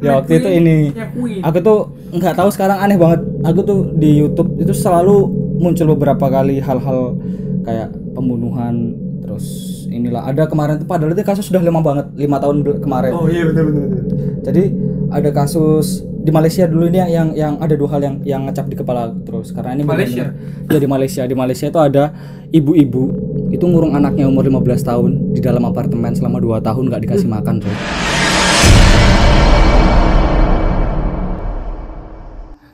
ya waktu itu ini aku tuh nggak tahu sekarang aneh banget aku tuh di YouTube itu selalu muncul beberapa kali hal-hal kayak pembunuhan terus inilah ada kemarin tuh padahal itu kasus sudah lama banget lima tahun kemarin Oh iya benar benar. benar. jadi ada kasus di Malaysia dulu ini yang yang ada dua hal yang yang ngecap di kepala terus karena ini Malaysia? bener-bener- ya di Malaysia di Malaysia itu ada ibu-ibu itu ngurung anaknya umur 15 tahun di dalam apartemen selama 2 tahun nggak dikasih makan coy.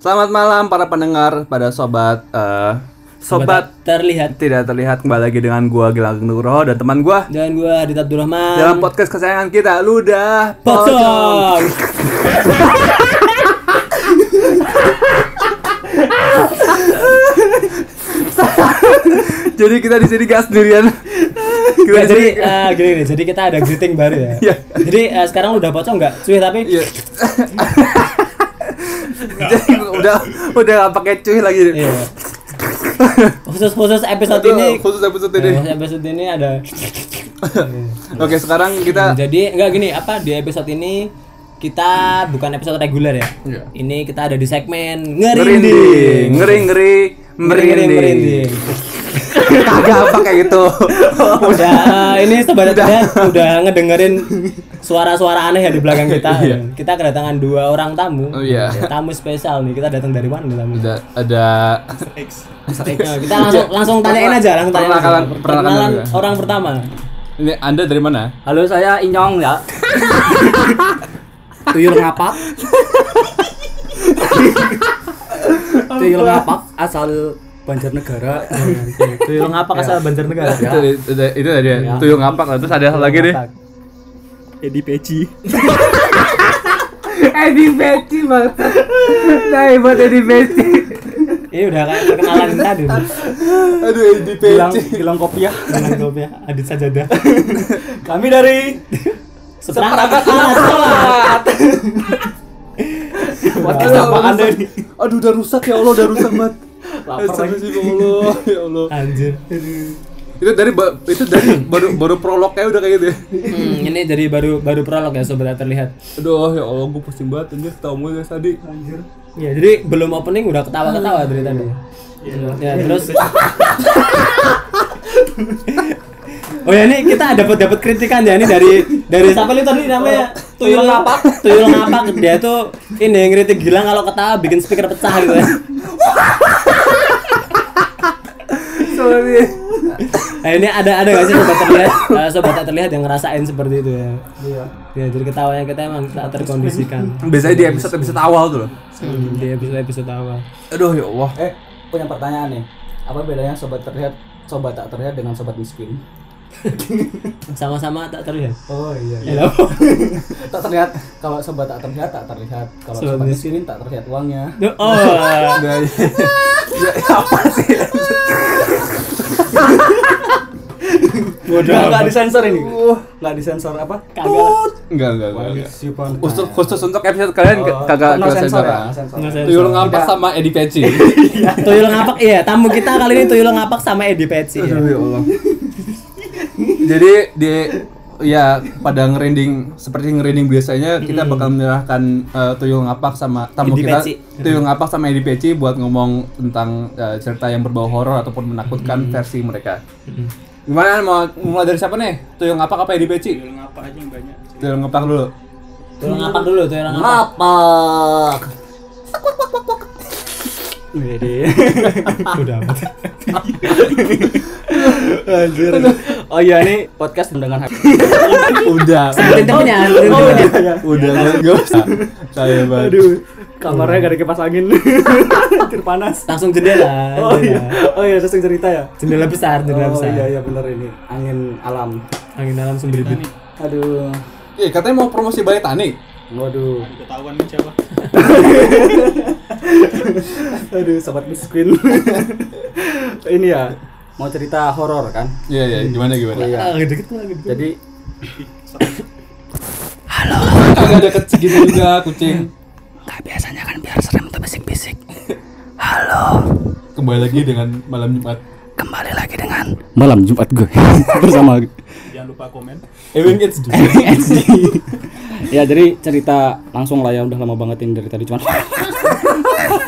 Selamat malam para pendengar, pada sobat eh, sobat terlihat tidak terlihat kembali lagi dengan gua Gilang Nugroho dan teman gua dan gua Adit Abdurrahman dalam podcast kesayangan kita Ludah Pocong. Jadi kita di sini gak sendirian. di jadi eh, gini nih, jadi kita ada greeting baru ya. Iya. jadi eh, sekarang udah pocong nggak? Cuy tapi Iya. Jadi udah udah gak pakai cuy lagi. Iya. khusus khusus episode Aduh, ini khusus episode ini. eh, episode ini ada Oke, sekarang kita jadi enggak gini apa di episode ini kita bukan episode reguler ya. Iya. Ini kita ada di segmen ngerinding. ngeri ngeri Merinding, merinding. merinding. Kagak apa kayak gitu. udah ini sobat udah. udah ngedengerin suara-suara aneh ya di belakang kita. Iya. Kita kedatangan dua orang tamu. Oh, iya. Tamu spesial nih. Kita datang dari mana nih tamu? Ada ada Nah, kita langsung langsung tanyain aja, langsung tanyain aja. Perkenalan- perkenalan Perkenalan ya. orang pertama. ini Anda dari mana? Halo saya Inyong ya. Tuyul ngapak. Tuyul ngapak asal Banjarnegara. Tuyul ngapa kasar Banjarnegara? Itu itu itu tadi ya. Tuyul ngapak lah. Terus ada satu lagi nih. Edi Peci. Edi Peci bang. Nah buat Edi Peci. Ini udah kayak perkenalan tadi. Aduh Edi Bilang Peci. bilang kopiah. Dengan kopi Adit Sajadah. Kami dari Seperangkat alat sholat. podcast Aduh, apa Anda rusak. ini? Aduh udah rusak ya Allah udah rusak banget. Lapar lagi. sih ya Allah ya Allah. Anjir. Itu dari itu dari baru baru prolognya udah kayak gitu. ya. Hmm, ini dari baru baru prolog ya sobat terlihat. Aduh ya Allah gue pusing banget anjir mulu dari tadi. Anjir. Ya, jadi belum opening udah ketawa-ketawa dari tadi. Ya, terus Oh ya ini kita dapat dapat kritikan ya ini dari dari siapa nih tadi namanya Tuyul Ngapak Tuyul Ngapak dia tuh ini ngeritik Gilang kalau ketawa bikin speaker pecah gitu ya. Sorry. Nah ini ada ada gak sih sobat terlihat eh, sobat tak terlihat yang ngerasain seperti itu ya? Iya. Ya jadi ketawanya kita emang tak terkondisikan Biasanya di episode episode awal tuh loh. Hmm, di episode episode awal. Aduh ya Allah. Eh, punya pertanyaan nih. Apa bedanya sobat terlihat sobat tak terlihat dengan sobat miskin? Sama-sama tak terlihat. Oh iya. Ya, tak terlihat kalau sobat tak terlihat tak terlihat kalau Sobat sobat, miskin tak terlihat uangnya. Oh, Nah, ya, apa sih? bodoh. Nggak, disensor ini. Nggak disensor apa? Kagak. Enggak enggak enggak. Si Pon- Khusus khusus untuk episode kalian Oh, kagak no kagak sensor sensor. ya, no sensor. Nggak sensor. Tuyul ngapak sama Edi Peci. Tuyul ngapak iya, tamu kita kali ini tuyul ngapak sama Edi Peci ya. Aduh ya Allah. Jadi di ya pada ngerinding seperti ngerinding biasanya kita bakal menyerahkan eh, tuyul ngapak sama tamu Edi kita Peci. tuyul ngapak sama Edi Peci buat ngomong tentang eh, cerita yang berbau horor ataupun menakutkan versi mereka. Gimana mau mulai dari siapa nih? Tuyul ngapak apa Edi Peci? Tuyul ngapak aja yang banyak. Tuyul ngapak dulu. Tuyul ngapak dulu, tuyul ngapak. Ngapak. Udah amat. Anjir. Oh iya ini podcast dengan Udah. Sebutin temennya, sebutin Oh temennya. iya. Udah enggak usah. Saya banget. Aduh, kamarnya gak ada kipas angin. Anjir panas. Langsung jendela. Oh iya. Oh iya, langsung cerita ya. Jendela besar, jendela Oh besar. iya iya bener ini. Angin alam. Angin dalam sembribit. Aduh. Eh, katanya mau promosi balai tani. Waduh. ketahuan nih siapa Aduh, sobat miskin. ini ya, mau cerita horor kan? Iya iya, gimana Oh gimana? iya. Ah, deket lagi. Jadi Kagak deket segitu juga kucing. Gak biasanya kan biar serem tuh bisik-bisik. Kembali lagi dengan malam Jumat. Kembali lagi dengan malam Jumat gue bersama jangan lupa komen Ewing it's ya jadi cerita langsung lah ya udah lama banget ini dari tadi cuman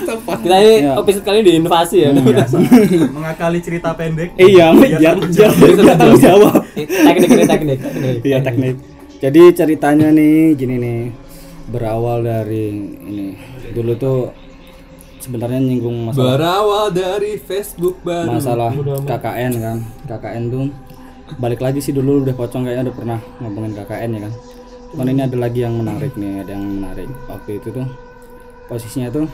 Kita ini Ya. episode kali ini diinvasi ya. Mengakali cerita pendek. iya biar biar biar tanggung jawab teknik ini teknik. teknik. iya teknik jadi ceritanya nih gini nih berawal dari ini dulu tuh sebenarnya nyinggung masalah Berawal dari Facebook baru. masalah KKN kan KKN tuh balik lagi sih dulu udah pocong kayaknya udah pernah ngomongin KKN ya kan cuman ini ada lagi yang menarik nih ada yang menarik waktu itu tuh posisinya tuh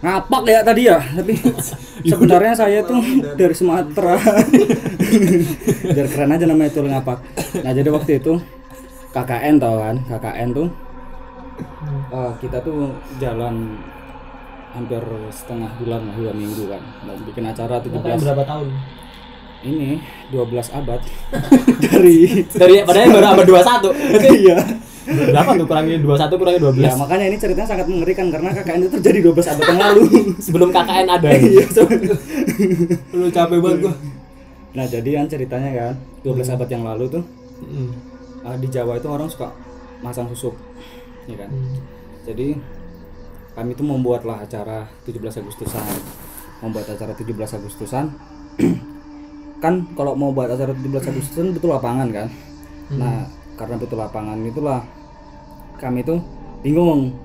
ngapak ya tadi ya tapi sebenarnya saya tuh dari Sumatera. Biar keren aja namanya itu ngapak. Nah jadi waktu itu KKN tau kan KKN tuh eh, kita tuh jalan hampir setengah bulan lah dua minggu kan. Mau bikin acara 17 berapa tahun? ini 12 abad. Dari Dari padahal baru abad 21. iya Berapa tuh kurangi 21 kurangi 12? ya makanya ini ceritanya sangat mengerikan karena KKN itu terjadi 12 abad yang lalu. Sebelum KKN ada. iya Lu capek banget gua. nah jadi kan ceritanya kan 12 abad yang lalu tuh. Hmm. ah, di Jawa itu orang suka masang susuk ya kan? Jadi kami tuh membuatlah acara 17 Agustusan. Membuat acara 17 Agustusan. Kan kalau mau buat acara 17 Agustusan butuh lapangan kan? Nah karena butuh lapangan itulah kami tuh bingung.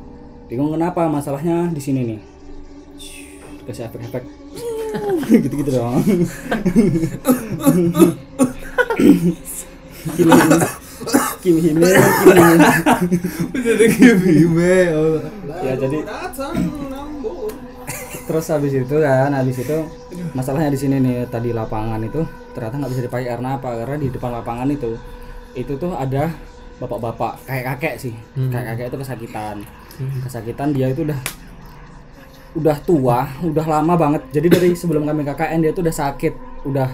Bingung kenapa masalahnya di sini nih? Kasih efek-efek. Gitu-gitu dong. Kimi Hime, Kimi Hime. Jadi gimana? ya jadi terus habis itu kan habis itu masalahnya di sini nih tadi lapangan itu ternyata nggak bisa dipakai karena apa? Karena di depan lapangan itu itu tuh ada bapak-bapak kayak kakek sih kayak kakek itu kesakitan kesakitan dia itu udah udah tua udah lama banget jadi dari sebelum kami KKN dia tuh udah sakit udah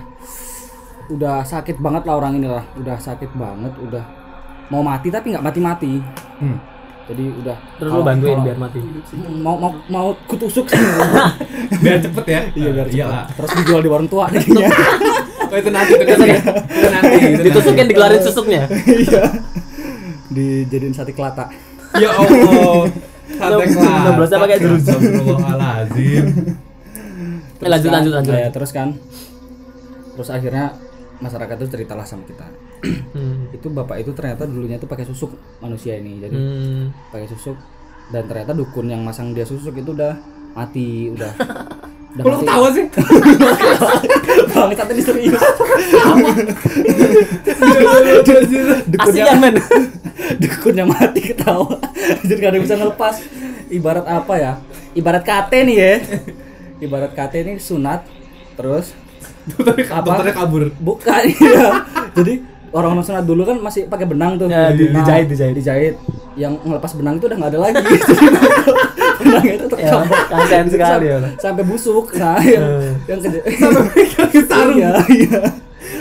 udah sakit banget lah orang ini lah udah sakit banget udah mau mati tapi nggak mati-mati jadi udah Terus lu kalau- bantuin kalau- biar mati. mau mau mau kutusuk Biar cepet ya. iya biar Iya cepet. lah. terus dijual di warung tua jadinya Oh itu nanti itu nanti. Itu nanti. itu Ditusukin digelarin susuknya. iya dijadiin sate kelata Ya Allah. Sate Enam belasnya pakai jeruk. Lanjut kan, lanjut lanjut. ya, terus kan terus akhirnya masyarakat itu ceritalah sama kita Hmm. itu bapak itu ternyata dulunya tuh pakai susuk manusia ini jadi Hmm. pakai susuk dan ternyata dukun yang masang dia susuk itu udah mati udah Kok lu ketawa sih? bang ini serius Kasihan men. dukunnya mati ketawa. Jadi gak ada yang bisa ngelepas. Ibarat apa ya? Ibarat KT nih ya. Ibarat KT ini sunat terus apa? Dokternya kabur. bukan iya. Jadi orang orang sunat dulu kan masih pakai benang tuh Ya, di- Nah, dijahit, dijahit. dijahit yang ngelepas benang itu udah nggak ada lagi benangnya itu Ya, tercambuk kasihan sekali ya. sampai busuk nah yang, Eh. yang Megang sarung. iya iya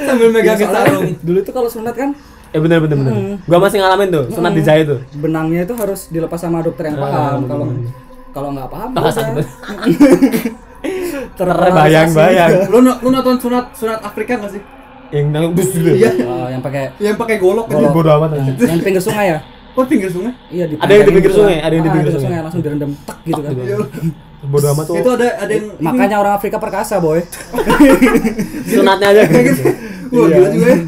Sambil megang Ya, sarung. dulu tuh kalau sunat kan Eh bener bener bener. Hmm. Gua masih ngalamin tuh, sunat dijahit tuh. benangnya itu harus dilepas sama dokter yang Ah, paham kalau kalau nggak paham Ah, udah. sakit. Terparalisasi. Bayang-bayang. Lu lu nonton sunat sunat Afrika nggak sih? Yang nang bus dulu. Iya. Oh, yang pakai Yang pakai golok kan? golok. bodo amat yang, aja. yang di pinggir sungai ya Oh pinggir sungai? iya di Ada yang di pinggir sungai, ada yang di pinggir sungai. langsung direndam tak gitu kan Bodo amat tuh. Itu ada ada yang makanya orang Afrika perkasa boy sunatnya aja gitu. Wah Iya. gila juga ya.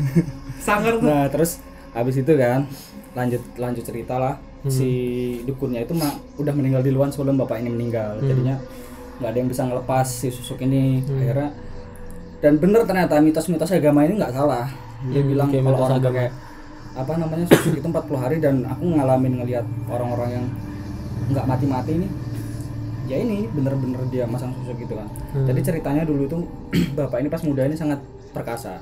Sangar tuh. nah terus habis itu kan lanjut lanjut cerita lah Hmm. si dukunnya itu mah udah meninggal di luar sebelum bapak ini meninggal Hmm. jadinya nggak ada yang bisa ngelepas si susuk ini akhirnya dan bener ternyata mitos-mitos agama ini nggak salah dia Hmm, bilang kalau orang agama. pakai apa namanya susuk itu 40 hari dan aku ngalamin ngelihat orang-orang yang nggak mati-mati ini ya ini bener-bener dia masang susuk gitu kan Hmm. jadi ceritanya dulu tuh bapak ini pas muda ini sangat perkasa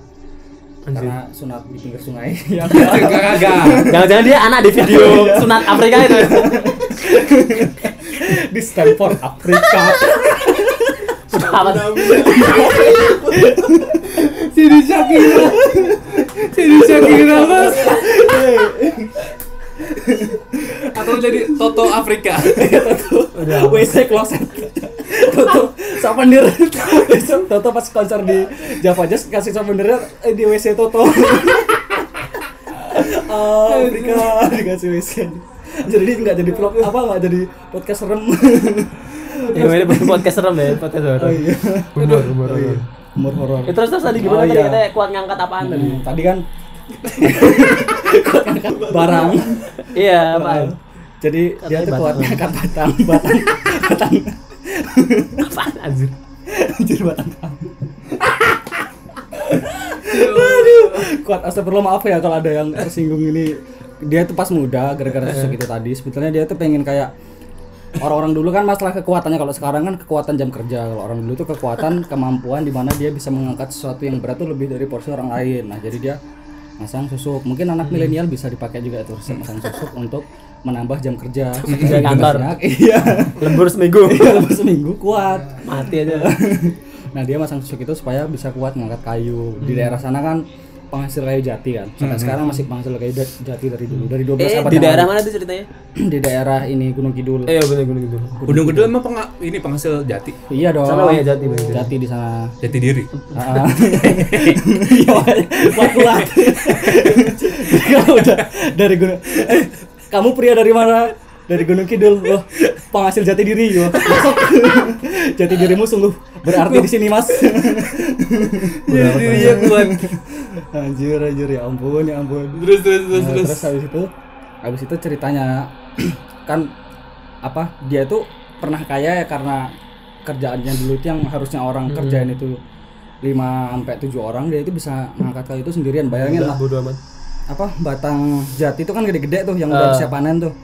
Anjir. karena sunat di pinggir sungai kagak. Jangan-jangan dia anak di video sunat Afrika itu. di Stanford Afrika Apa? Sini Shakira. Sini Shakira mas. Atau jadi Toto Afrika. WC closet Toto souvenir Toto pas konser di Java Jazz kasih souvenirnya eh, di WC Toto Afrika dikasih whisky jadi nggak jadi vlog apa nggak jadi podcast serem Ya ini podcast serem ya, podcast oh horor. iya Humor, humor, Oh, iya. humor. horor. Ya, terus terus tadi gimana Oh, tadi? iya. katanya kuat ngangkat apaan tadi? Hmm, tadi kan barang. Iya, apaan? jadi dia Katanya tuh kuat ngangkat batang. Batang. Batang. Apaan anjir? anjir batang. Kamu Aduh, kuat astagfirullah maaf ya kalau ada yang tersinggung ini. Dia tuh pas muda gara-gara susuk itu tadi. Sebetulnya dia tuh pengen kayak orang-orang dulu kan masalah kekuatannya. Kalau sekarang kan kekuatan jam kerja. Kalau orang dulu tuh kekuatan kemampuan di mana dia bisa mengangkat sesuatu yang berat tuh lebih dari porsi orang lain. Nah jadi dia masang susuk. Mungkin anak milenial bisa dipakai juga itu resep masang susuk untuk menambah jam kerja. Kerja kantor. Iya. Lembur seminggu. iya lepas seminggu kuat. Mati aja. nah dia masang susuk itu supaya bisa kuat ngangkat kayu. Di daerah sana kan penghasil kayu jati kan sampai sekarang masih penghasil kayu jati dari dulu dari 12 Eh, abad di daerah mana tuh ceritanya? di daerah ini Gunung Kidul Eh, bener bener gitu. Gunung Kidul emang penga- ini penghasil jati, iya dong Sana banyak jati, banyak jati. jati di sana jati diri. Ah. Iya, kuat kuat. Kalau udah dari gunung, eh, kamu pria dari mana? Dari Gunung Kidul, loh, penghasil jati diri, yo. Jati dirimu sungguh berarti di sini, Mas. Jati dirinya kuat. anjir, anjir, ya ampun, ya ampun. Terus terus terus Nah, terus. terus habis itu, habis itu ceritanya kan apa? Dia tuh pernah kaya ya karena kerjaannya dulu itu yang harusnya orang kerjain itu 5 sampai 7 orang dia itu bisa ngangkat kayu itu sendirian. Bayangin lah bodo amat. apa batang jati itu kan gede-gede tuh yang udah Ah. siap panen tuh.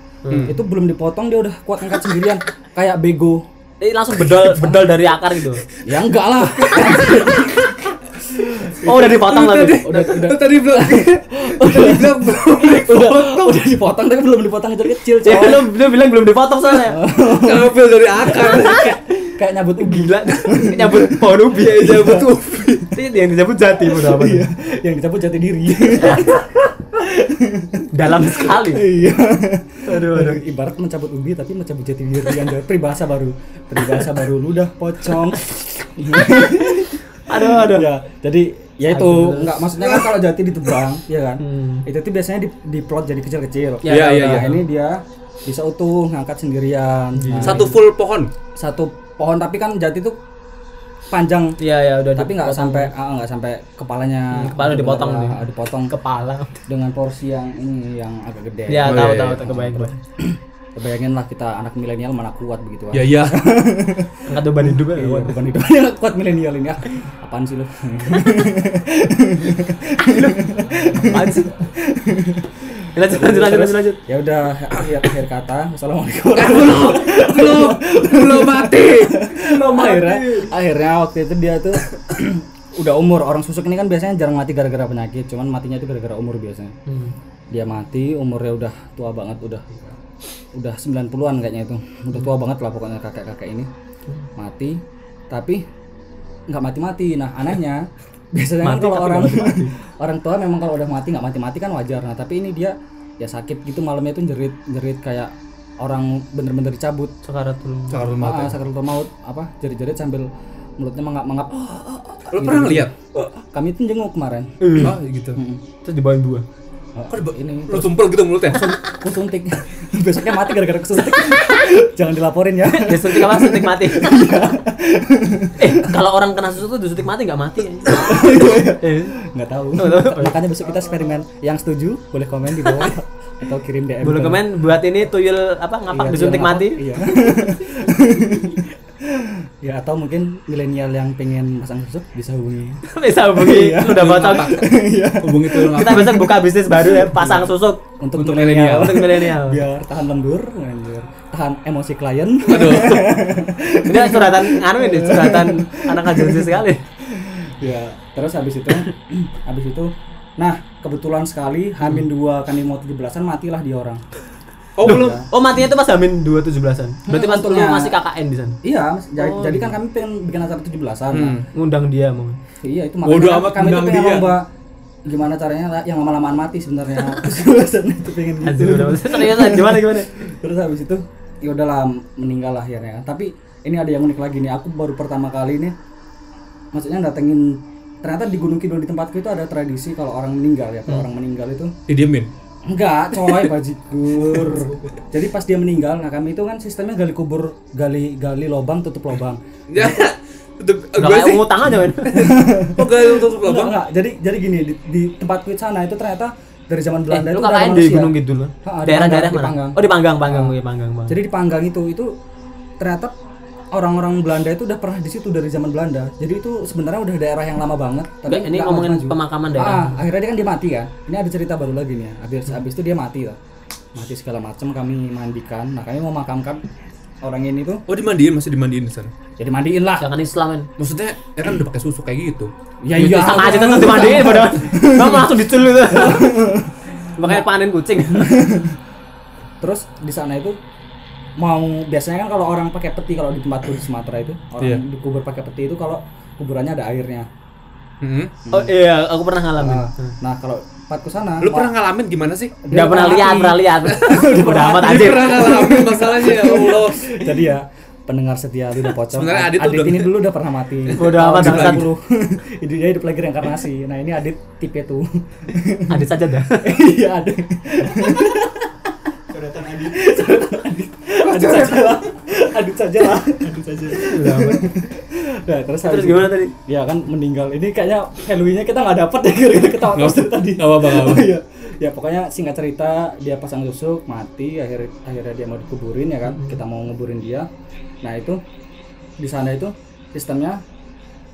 Itu belum dipotong dia udah kuat ngangkat sendirian kayak bego. Eh, langsung bedol bedol dari akar gitu. Ya enggak lah. Oh, udah dipotong tapi. udah udah tadi bilang tadi bilang udah, udah dipotong tapi belum dipotong kecil-kecil, Ya, coy. lu, lu bilang belum dipotong soalnya. ngambil dari akar. Kayak, nyabut ubi. Gila. Nyabut pohon ubi. Iya, nyabut ubi. Itu yang disebut jati bodo amat. Iya, yang dicabut jati diri. Dalam sekali. Iya. Aduh, aduh. Ibarat mencabut ubi tapi mencabut jati diri yang jauh. Peribahasa baru. Peribahasa baru lu udah pocong. Aduh, aduh. ya, jadi ya itu enggak maksudnya kan kalau jati ditebang, ya kan? Hmm. Itu tuh biasanya di, diplot jadi kecil-kecil. Ya, Iya, iya, tahu. Nah, ini dia bisa utuh ngangkat sendirian. Nah, Satu full pohon. satu pohon tapi kan jati tuh panjang Iya, ya udah tapi nggak sampai ah, nggak sampai kepalanya Hmm, kepala dipotong Ah, nih. dipotong kepala. dengan porsi yang ini yang agak gede Ya, Oh, tahu iya, tahu iya. tahu kebayang kebayangin lah kita anak milenial mana kuat begitu Ya iya. Angkat beban hidup ya. Iya, bukan itu yang kuat milenial ini ah. apaan sih lu Apaan sih? Lanjut lanjut lanjut lanjut. lanjut. ya udah akhir akhir kata assalamualaikum Belum belum mati. akhirnya akhirnya waktu itu dia tuh udah umur orang susuk ini kan biasanya jarang mati gara-gara penyakit cuman matinya itu gara-gara umur biasanya Hmm. dia mati umurnya udah tua banget udah udah 90-an kayaknya itu udah tua banget lah pokoknya kakek-kakek ini mati tapi nggak mati-mati nah anehnya biasanya kan Mati kalau orang orang tua memang kalau udah mati nggak mati-mati kan wajar nah tapi ini dia ya sakit gitu malamnya itu jerit jerit kayak orang bener-bener dicabut Sakaratul. Sakaratul maut. ah, sakaratul maut apa jerit-jerit sambil mulutnya mengap-mengap Lu pernah lihat? kami tuh jenguk kemarin Oh, gitu. Mm-mm. Terus dibawain buah. Kok ini lu sumpel gitu mulutnya? kusuntik besoknya mati gara-gara kesuntik. Jangan dilaporin ya. Disuntik apa? Suntik mati. eh, kalau orang kena susu tuh disuntik mati nggak mati. Eh, nggak tahu. Makanya besok kita eksperimen. Yang setuju boleh komen di bawah. Atau kirim DM Boleh komen buat ini tuyul apa ngapak Iya, disuntik mati. iya ya atau mungkin milenial yang pengen pasang susuk bisa hubungi Bisa hubungi Iya. udah bocor. Iya. Hubungi tuh Kita besok buka bisnis baru ya, pasang susuk untuk, Untuk milenial untuk milenial. biar tahan lembur anjir. tahan emosi klien Ini suratan anu ini suratan anak agensi sekali. ya terus habis itu habis itu nah kebetulan sekali Hamin dua kan mau 17-an matilah dia orang Oh, belum. Oh matinya itu pas Amin 2 17-an. Berarti pas lu masih KKN di sana. iya jadi, Oh, jadi kan kami pengen bikin acara 17-an nah, Hmm. Ngundang dia mau. Iya itu makanya amat kami tuh pengen dia. lomba gimana caranya yang lama-lamaan mati sebenarnya. Terus itu pengen gitu. Seriusan gimana gimana? Terus habis itu ya udahlah meninggal lah akhirnya. Tapi ini ada yang unik lagi nih. Aku baru pertama kali nih maksudnya datengin ternyata di Gunung Kidul di tempatku itu ada tradisi kalau orang meninggal ya. Kalau orang meninggal itu Didiemin. Enggak, coy bajigur. Jadi pas dia meninggal, nah kami itu kan sistemnya gali kubur, gali gali lobang tutup lobang. Ya. Untuk Udah gue sih. ngutang aja men. Kok gak tutup lubang? enggak. Jadi jadi gini di, di tempatku di sana itu ternyata dari zaman Eh, Belanda lu itu udah ada di. Gunung Kidul. Ha, di Daerah-daerah Panggang, di mana? Panggang. Oh di Panggang, Panggang, Ah. iya Panggang, Bang. Jadi di Panggang itu itu ternyata orang-orang Belanda itu udah pernah di situ dari zaman Belanda. Jadi itu sebenarnya udah daerah yang lama banget. Enggak, ini ngomongin maju-maju. pemakaman daerah. Ah, akhirnya dia kan dia mati kan. Ini ada cerita baru lagi nih ya. Habis habis itu dia mati lah. Mati segala macam kami mandikan. Nah kami mau makamkan orang ini tuh. Oh dimandiin masih dimandiin di sana. Jadi mandiin lah. Jangan Islam men. Maksudnya ya kan udah pakai susu kayak gitu. Ya Itu sama aja tetap dimandiin padahal. Bang langsung dicul itu. Makanya panen kucing. Terus di sana itu mau biasanya kan kalau orang pakai peti kalau di tempat di Sumatera itu orang Iya. dikubur pakai peti itu kalau kuburannya ada airnya. Hmm. Oh iya, aku pernah ngalamin. Nah, nah kalau tempatku sana Lu pernah ngalamin gimana sih? Udah pernah lihat, pernah lihat. Udah amat anjir. pernah ngalamin masalahnya ya Allah. Jadi ya pendengar setia lidah pocong. Sebenarnya Adit udah- ini dulu udah pernah mati. Udah amat bangsat. 90. Ini dia hidup lagi reinkarnasi. Nah, ini Adit tipe tuh. Adit saja dah. Iya, Adit. Coretan Adit. Adit saja lah. Adit saja lah. Adit saja. Nah, terus, Terus gimana itu- tadi? Ya kan meninggal. Ini kayaknya Halloween-nya kita nggak dapet ya gara-gara ketawa terus dari tadi. Nggak apa-apa. Oh, iya. Ya pokoknya singkat cerita dia pasang tusuk mati akhirnya akhirnya dia mau dikuburin ya kan kita mau nguburin dia nah itu di sana itu sistemnya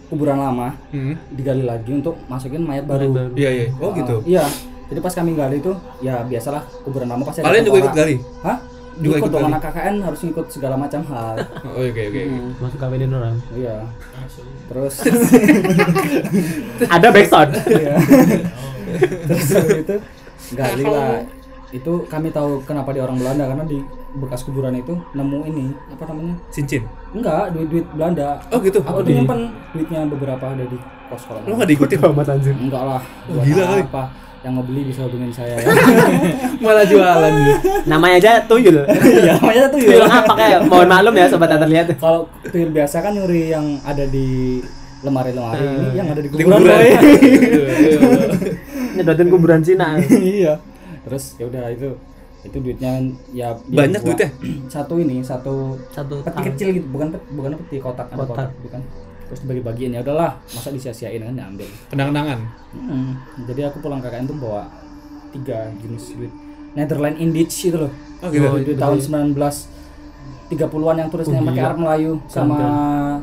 kuburan lama Hmm. digali lagi untuk masukin mayat baru. Iya iya. Oh Ah, gitu. Iya. Jadi pas kami gali itu ya biasalah kuburan lama pasti Kalian juga ikut gali? Hah? Juga ikut ikut dong anak KKN harus ngikut segala macam hal. Oh oke oke. oke. Masuk kawinin orang. Iya. Terus Ada backsound. iya. Terus itu gali lah. Itu kami tahu kenapa dia orang Belanda karena di bekas kuburan itu nemu ini apa namanya? Cincin. Enggak, duit-duit Belanda. Oh gitu. Aku Oh, tuh di- nyimpen duitnya beberapa ada di kos kolam. Lu nggak diikutin? amat anjir. Enggak lah. Oh, gila kali. apa? Yang mau beli bisa hubungin saya ya. Malah jualan gitu. Namanya aja tuyul. Iya, namanya tuh Tuyul apa kayak? Mohon maklum ya sobat yang terlihat. Kalau tuyul biasa kan nyuri yang ada di lemari-lemari ini yang ada di Di kuburan. kuburan. Iya, iya. Nyedotin kuburan Cina. iya. Terus ya udah itu itu duitnya ya Banyak duitnya? Satu ini, satu Satu peti kecil gitu, bukan peti, bukan peti kotak, Kotak. kotak bukan. Terus dibagi-bagiin ya udahlah, masa disia-siain kan diambil. Kenang-kenangan. Hmm, Jadi aku pulang KKN tuh bawa tiga jenis duit Netherland Indich itu loh. Oh gitu. Duit tahun 19 30-an yang tulisnya Oh, pakai. Arab Melayu sama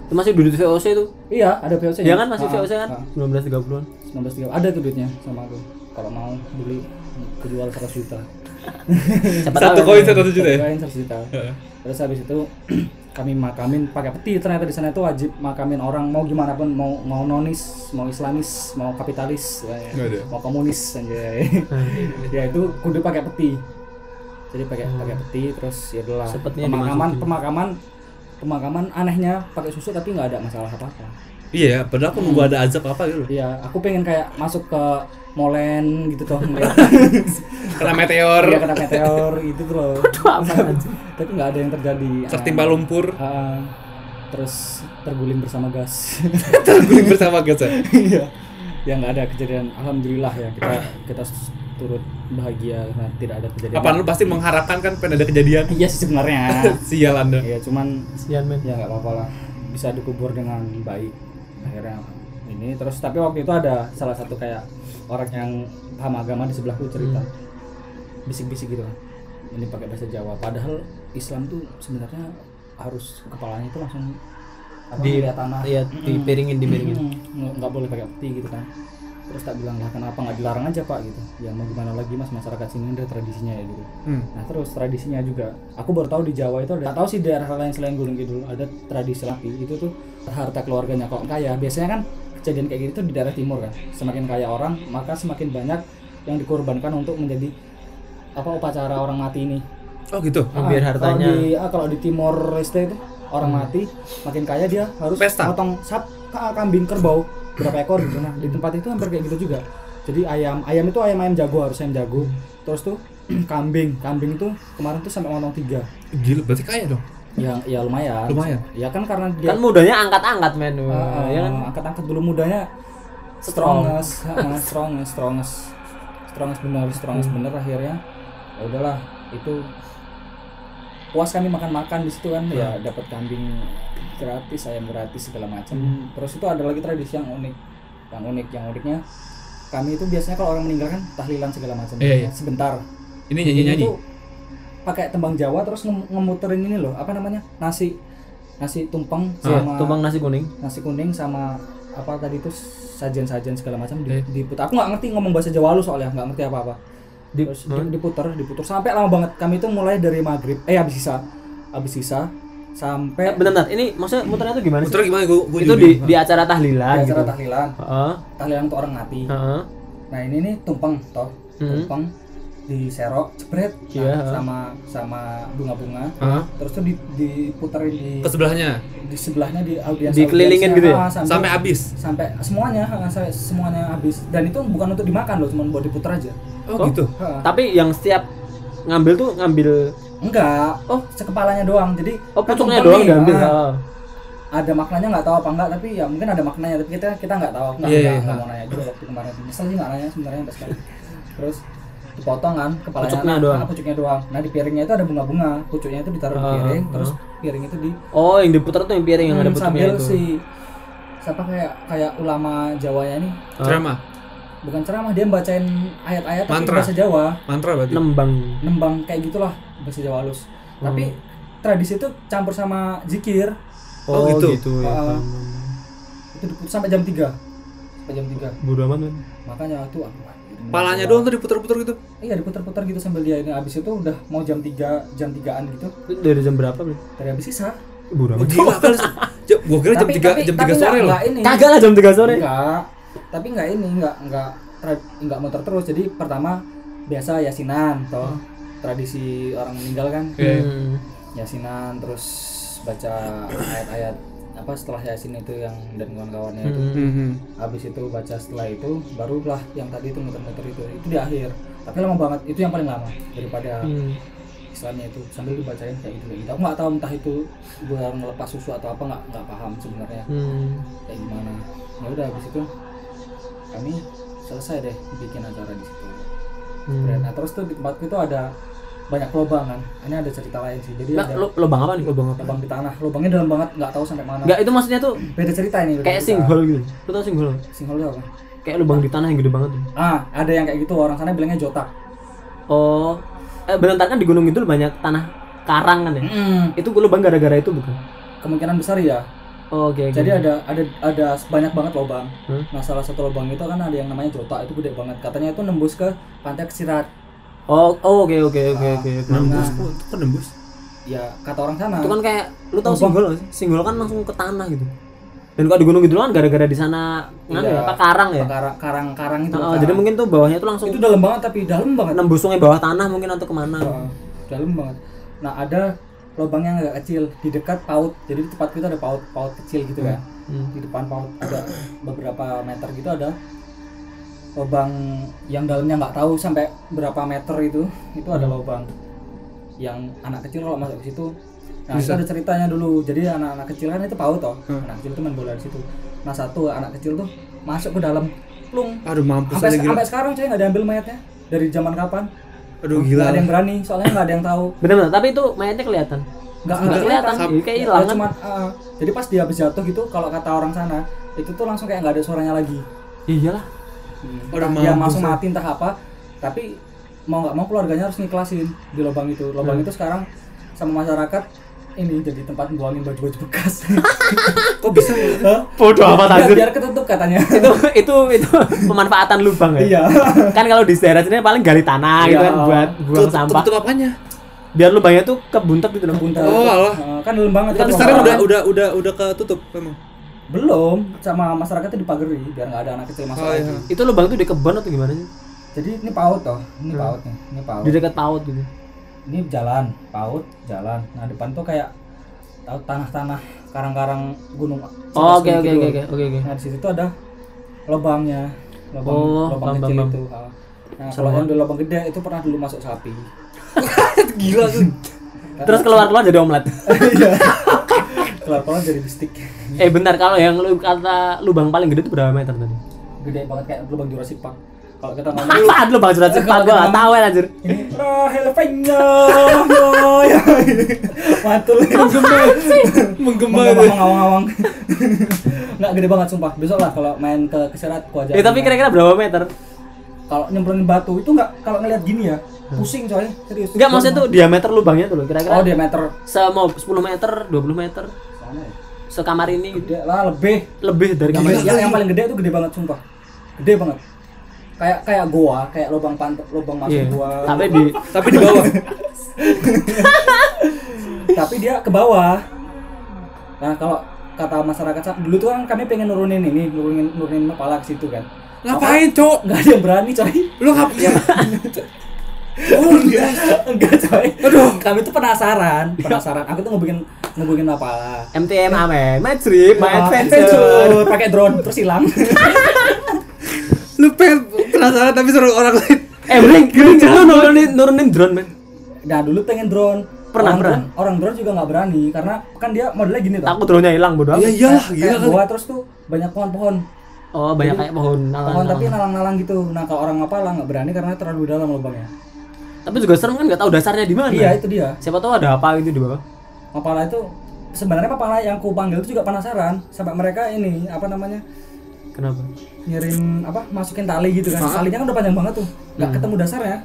Itu masih duit VOC itu. iya ada VOC Iya kan masih Ah, VOC kan? ah. 1930-an. 1930 ada tuh duitnya sama aku kalau mau beli kejual 100 juta Satu koin ya. satu juta ya. Koin 100 juta terus habis itu kami makamin pakai peti. Ternyata di sana itu wajib makamin orang. Mau gimana pun mau mau nonis mau islamis mau kapitalis ya, ya. Mau komunis anjay. Ya itu kudu pakai peti. Jadi pakai pakai peti terus ya Sepetnya pemakaman dimasukin. pemakaman pemakaman anehnya pakai susu tapi nggak ada masalah apa apa Iya, padahal aku nunggu ada azab apa gitu. Iya, aku pengen kayak masuk ke molen gitu tuh Kena meteor, Iya kena meteor gitu tuh loh. Tapi nggak ada yang terjadi. tertimpa Ah, lumpur, ah, terus terguling bersama gas. terguling bersama gas. ya? Iya. ya nggak ada kejadian. Alhamdulillah ya kita kita turut bahagia karena tidak ada kejadian. Apaan lu pasti mengharapkan kan pengen ada kejadian. Iya sih sebenarnya. Sial Anda. Iya cuman Sian men. ya nggak apa-apa lah bisa dikubur dengan baik akhirnya ini terus tapi waktu itu ada salah satu kayak orang yang paham agama di sebelahku cerita. Bisik-bisik gitu kan. Ini pakai bahasa Jawa. Padahal Islam tuh sebenarnya harus kepalanya itu langsung apa, Di ngeliat tanah. iya dipiringin dipiringin. Hmm, nggak- nggak boleh pakai peti gitu kan. Terus tak bilang lah kenapa nggak dilarang aja pak? Gitu. Ya mau gimana lagi mas? Masyarakat sini ada tradisinya ya gitu. Hmm. Nah terus tradisinya juga, aku baru tahu di Jawa itu ada, tahu sih daerah lain selain Gunung Kidul ada tradisi lapi itu tuh harta keluarganya kalau kaya. Biasanya kan kejadian kayak gitu di daerah timur kan, semakin kaya orang maka semakin banyak yang dikorbankan untuk menjadi apa upacara orang mati ini. Oh gitu. Oh, biar Ah, hartanya- Kalau di, ah, kalau di Timor Leste itu orang mati makin kaya dia harus Pesta. potong sap ka- kambing kerbau berapa ekor gitu. Nah di tempat itu hampir kayak gitu juga. Jadi ayam ayam itu ayam ayam jago harus ayam jago. Terus tuh kambing kambing itu kemarin tuh sampai potong tiga. Gila, berarti kaya dong. Ya ya lumayan. Lumayan. Ya kan karena dia Kan mudanya angkat-angkat men. ah, ya kan. angkat-angkat dulu mudanya strongest, ah, strongest, strongest. strongest bener strongest bener akhirnya ya udahlah itu puas kami makan makan di situ kan ya dapat kambing gratis ayam gratis segala macam terus itu ada lagi tradisi yang unik yang unik yang uniknya kami itu biasanya kalau orang meninggal kan tahlilan segala macam Iya, iya. sebentar Ini nyanyi-nyanyi. itu pakai tembang Jawa terus nge- ngemuterin ini loh apa namanya nasi nasi tumpeng Iya, sama tumpang nasi kuning. nasi kuning sama apa tadi itu sajian-sajian segala macam di, Eh. diputar. Aku nggak ngerti ngomong bahasa Jawa lu soalnya nggak ngerti apa-apa. Di- Terus di- diputar, diputar sampai lama banget. Kami itu mulai dari maghrib, eh habis sisa, habis sisa Eh, sampai bentar, bentar. Ini maksudnya muternya itu gimana sih? Putra gimana gua, gua itu di di acara tahlilan di gitu. acara tahlilan. Heeh. Tahlilan untuk orang mati. Heeh. Nah ini nih tumpeng toh, Hmm. tumpeng di serok, jebret nah, Iya, ha. sama sama bunga-bunga. Hah? Terus tuh di, diputerin di ke sebelahnya di sebelahnya di audiens Dikelilingin gitu ya? sampai habis. sampai semuanya sampai semuanya habis dan itu bukan untuk dimakan loh cuma buat diputar aja Oh, Oh. gitu. Ha. Tapi yang setiap ngambil tuh ngambil enggak oh sekepalanya doang jadi oh kan pucuknya doang diambil. ah, Heeh. ada maknanya nggak tahu apa enggak tapi ya mungkin ada maknanya tapi kita kita nggak tahu nggak Iya, nggak- iya, mau nanya juga waktu kemarin nyesel sih nggak nanya sebenarnya sampai sekarang terus dipotong kan kepalanya Pucuknya nah, doang. nah, pucuknya doang nah di piringnya itu ada bunga-bunga pucuknya itu ditaruh di Ah, piring ah. terus piring itu di Oh, yang diputar tuh yang piring yang ada Hmm, pucuknya sambil itu. si siapa kayak kayak ulama Jawanya nih Ah. Ceramah, bukan ceramah dia bacain ayat-ayat tapi bahasa Jawa mantra berarti. Nembang. nembang kayak gitulah bahasa Jawa halus Hmm. tapi tradisi itu campur sama zikir Oh, gitu. ya. Ah. paham. itu sampai jam 3 sampai jam 3 Bodo amat makanya aduh ini Palanya doang tuh diputer-puter gitu. iya diputar-putar gitu sambil dia ini habis itu udah mau jam 3 jam 3an gitu Itu dari jam berapa, Bro? dari habis sisa Bodo Oh, amat. gila kali. Gua kira jam Tapi- 3 tapi- jam tapi 3 sore nggak- loh. Kagak lah jam 3 sore. enggak tapi enggak ini enggak enggak enggak muter terus jadi pertama biasa yasinan toh tradisi orang meninggal kan. Hmm. yasinan terus baca ayat-ayat apa setelah yasin itu yang dan kawan-kawannya itu Hmm. Mhm. habis itu baca setelah itu barulah yang tadi itu muter-muter itu itu di akhir tapi lama banget itu yang paling lama daripada Hmm. istilahnya itu sambil dibacain kayak gitu kayak gitu aku nggak tahu entah itu buat ngelepas susu atau apa nggak nggak paham sebenarnya Hmm. kayak gimana ya udah habis itu kami selesai deh bikin acara di situ Hmm. nah terus tuh di tempatku itu ada banyak lubang kan ini ada cerita lain sih jadi Lah, ada lubang apa nih? Lubang lubang di tanah lubangnya dalam banget nggak tahu sampai mana Enggak, itu maksudnya tuh beda cerita ini beda kayak cerita. singhole gitu. Lu tau singhole? nggak? singhole itu apa Kayak lubang di tanah yang gede banget tuh. ah ada yang kayak gitu orang sana bilangnya jotak Oh, eh bentar kan di Gunung Kidul banyak tanah karang kan ya? Itu lubang gara-gara itu bukan? kemungkinan besar ya Oh, oke. oke. jadi ada ada ada banyak banget lubang Hmm? nah salah satu lubang itu kan ada yang namanya jotak itu gede banget katanya itu nembus ke pantai Kesirat Oh, oh oke oke oke Ah. oke. oke. Nembus, Nah. kok kok nembus? ya kata orang sana Itu kan kayak lu Lubang. singgol nggak sih? Singgol kan langsung ke tanah gitu. Dan kalau di Gunung Kidul kan gara-gara di sana Iya, ya, apa karang ya? karang karang karang itu Oh, jadi mungkin tuh bawahnya tuh langsung itu dalam banget tapi dalam banget nembus sungai bawah tanah mungkin atau ke mana? Heeh, dalam banget nah ada lubang yang agak kecil di dekat paut jadi di tempat kita ada paut paut kecil gitu kan Hmm. di depan paut ada beberapa meter gitu ada lubang yang dalamnya nggak tahu sampai berapa meter itu itu ada lubang yang anak kecil kalau masuk ke situ. Nah itu Bisa. ada ceritanya dulu. Jadi anak-anak kecil kan itu paut toh. Anak kecil itu main bola di situ. Nah satu anak kecil tuh masuk ke dalam plung. Aduh mampus sampai aja gila. sampai sekarang saya nggak diambil mayatnya. Dari zaman kapan? Aduh nggak gila. ada yang berani soalnya nggak ada yang tahu. Bener bener, tapi itu mayatnya kelihatan. nggak Nggak kelihatan, kayak Ya, hilang cuma uh, jadi pas dia habis jatuh gitu kalau kata orang sana itu tuh langsung kayak nggak ada suaranya lagi. Iyalah. Entah Udah dia langsung ya. mati entah apa tapi mau nggak mau keluarganya harus ngiklasin di lubang itu lubang Hmm. itu sekarang sama masyarakat ini jadi tempat buangin baju-baju bekas Kok bisa? Bodoh amat biar, anjir. biar ketutup katanya itu itu itu pemanfaatan lubang ya. iya kan kalau di daerah sini paling gali tanah gitu Iya. kan buat buang Tutup- sampah. Tutup apanya? Biar lubangnya tuh kebuntet gitu. Buntar Oh. Uh, kan dalam banget Tapi kan sekarang lubang. udah udah udah udah ketutup memang. Belum sama masyarakatnya dipagari biar nggak ada anak kecil masuk Oh, iya. Itu lubang tuh di kebun atau gimana sih? jadi ini paut toh ini Hmm. paut nih ini paut Di dekat paut gitu. ini jalan paut jalan nah depan tuh kayak tahu tanah-tanah karang-karang gunung Oh, oke oke Kidul. oke oke oke nah di situ tuh ada lubangnya lubang Oh, lubang kecil itu Ah. nah kalau yang di lubang gede itu pernah dulu masuk sapi Gila tuh. Terus keluar-keluar jadi omelet. keluar jadi bistik eh bentar kalau yang lu kata lubang paling gede itu berapa meter tadi? gede banget kayak lubang Jurassic Park. Kalau kita ngomong Apaan lu bang surat cepat gua nggak tahu ya anjir. ini Rahel Fenya ya. Mantul menggema ngawang-ngawang nggak gede banget sumpah. Besok lah kalau main ke kesirat ku aja Eh tapi kira-kira berapa meter? kalau nyemplungin batu itu nggak kalau ngeliat gini ya pusing coy. Serius. Enggak maksudnya tuh diameter lubangnya tuh loh kira-kira. oh diameter. Semau 10 meter, 20 meter. Ya? Sekamar ini gede lah lebih Lebih dari kamar ini. yang, yang paling gede itu gede banget sumpah gede banget kayak kayak goa kayak lubang pantat lubang masuk Iya. goa Tapi di Tapi di bawah. tapi dia ke bawah nah kalau kata masyarakat dulu tuh kan kami pengen nurunin ini nurunin nurunin kepala ke situ kan Ngapain, Cok? nggak ada yang berani coy Lu ngapain? oh enggak enggak coy aduh kami tuh penasaran penasaran aku tuh ngebikin ngebikin kepala MTM Amen, My Trip, My Wah, Adventure. pakai drone terus hilang Lu pengen penasaran tapi suruh orang lain. Eh, mending mending lu nurunin nurunin drone, men. nah dulu pengen drone Pernah, orang pernah. drone, orang drone juga nggak berani karena kan dia modelnya gini tuh Takut drone-nya hilang bodoh. Iya amat. iyalah, gila kayak kali. goa terus tuh banyak pohon-pohon Oh, banyak kayak pohon pohon nalang. tapi nalang-nalang gitu nah kalau orang ngapala nggak berani karena terlalu dalam lubangnya Tapi juga serem kan nggak tahu dasarnya di mana. iya itu dia. Siapa tahu ada apa gitu di bawah. Mapala itu sebenarnya Mapala yang ku panggil itu juga penasaran. Sampai mereka ini apa namanya Kenapa? ngirim apa masukin tali gitu kan. Talinya kan udah panjang banget tuh. Nggak ketemu dasarnya.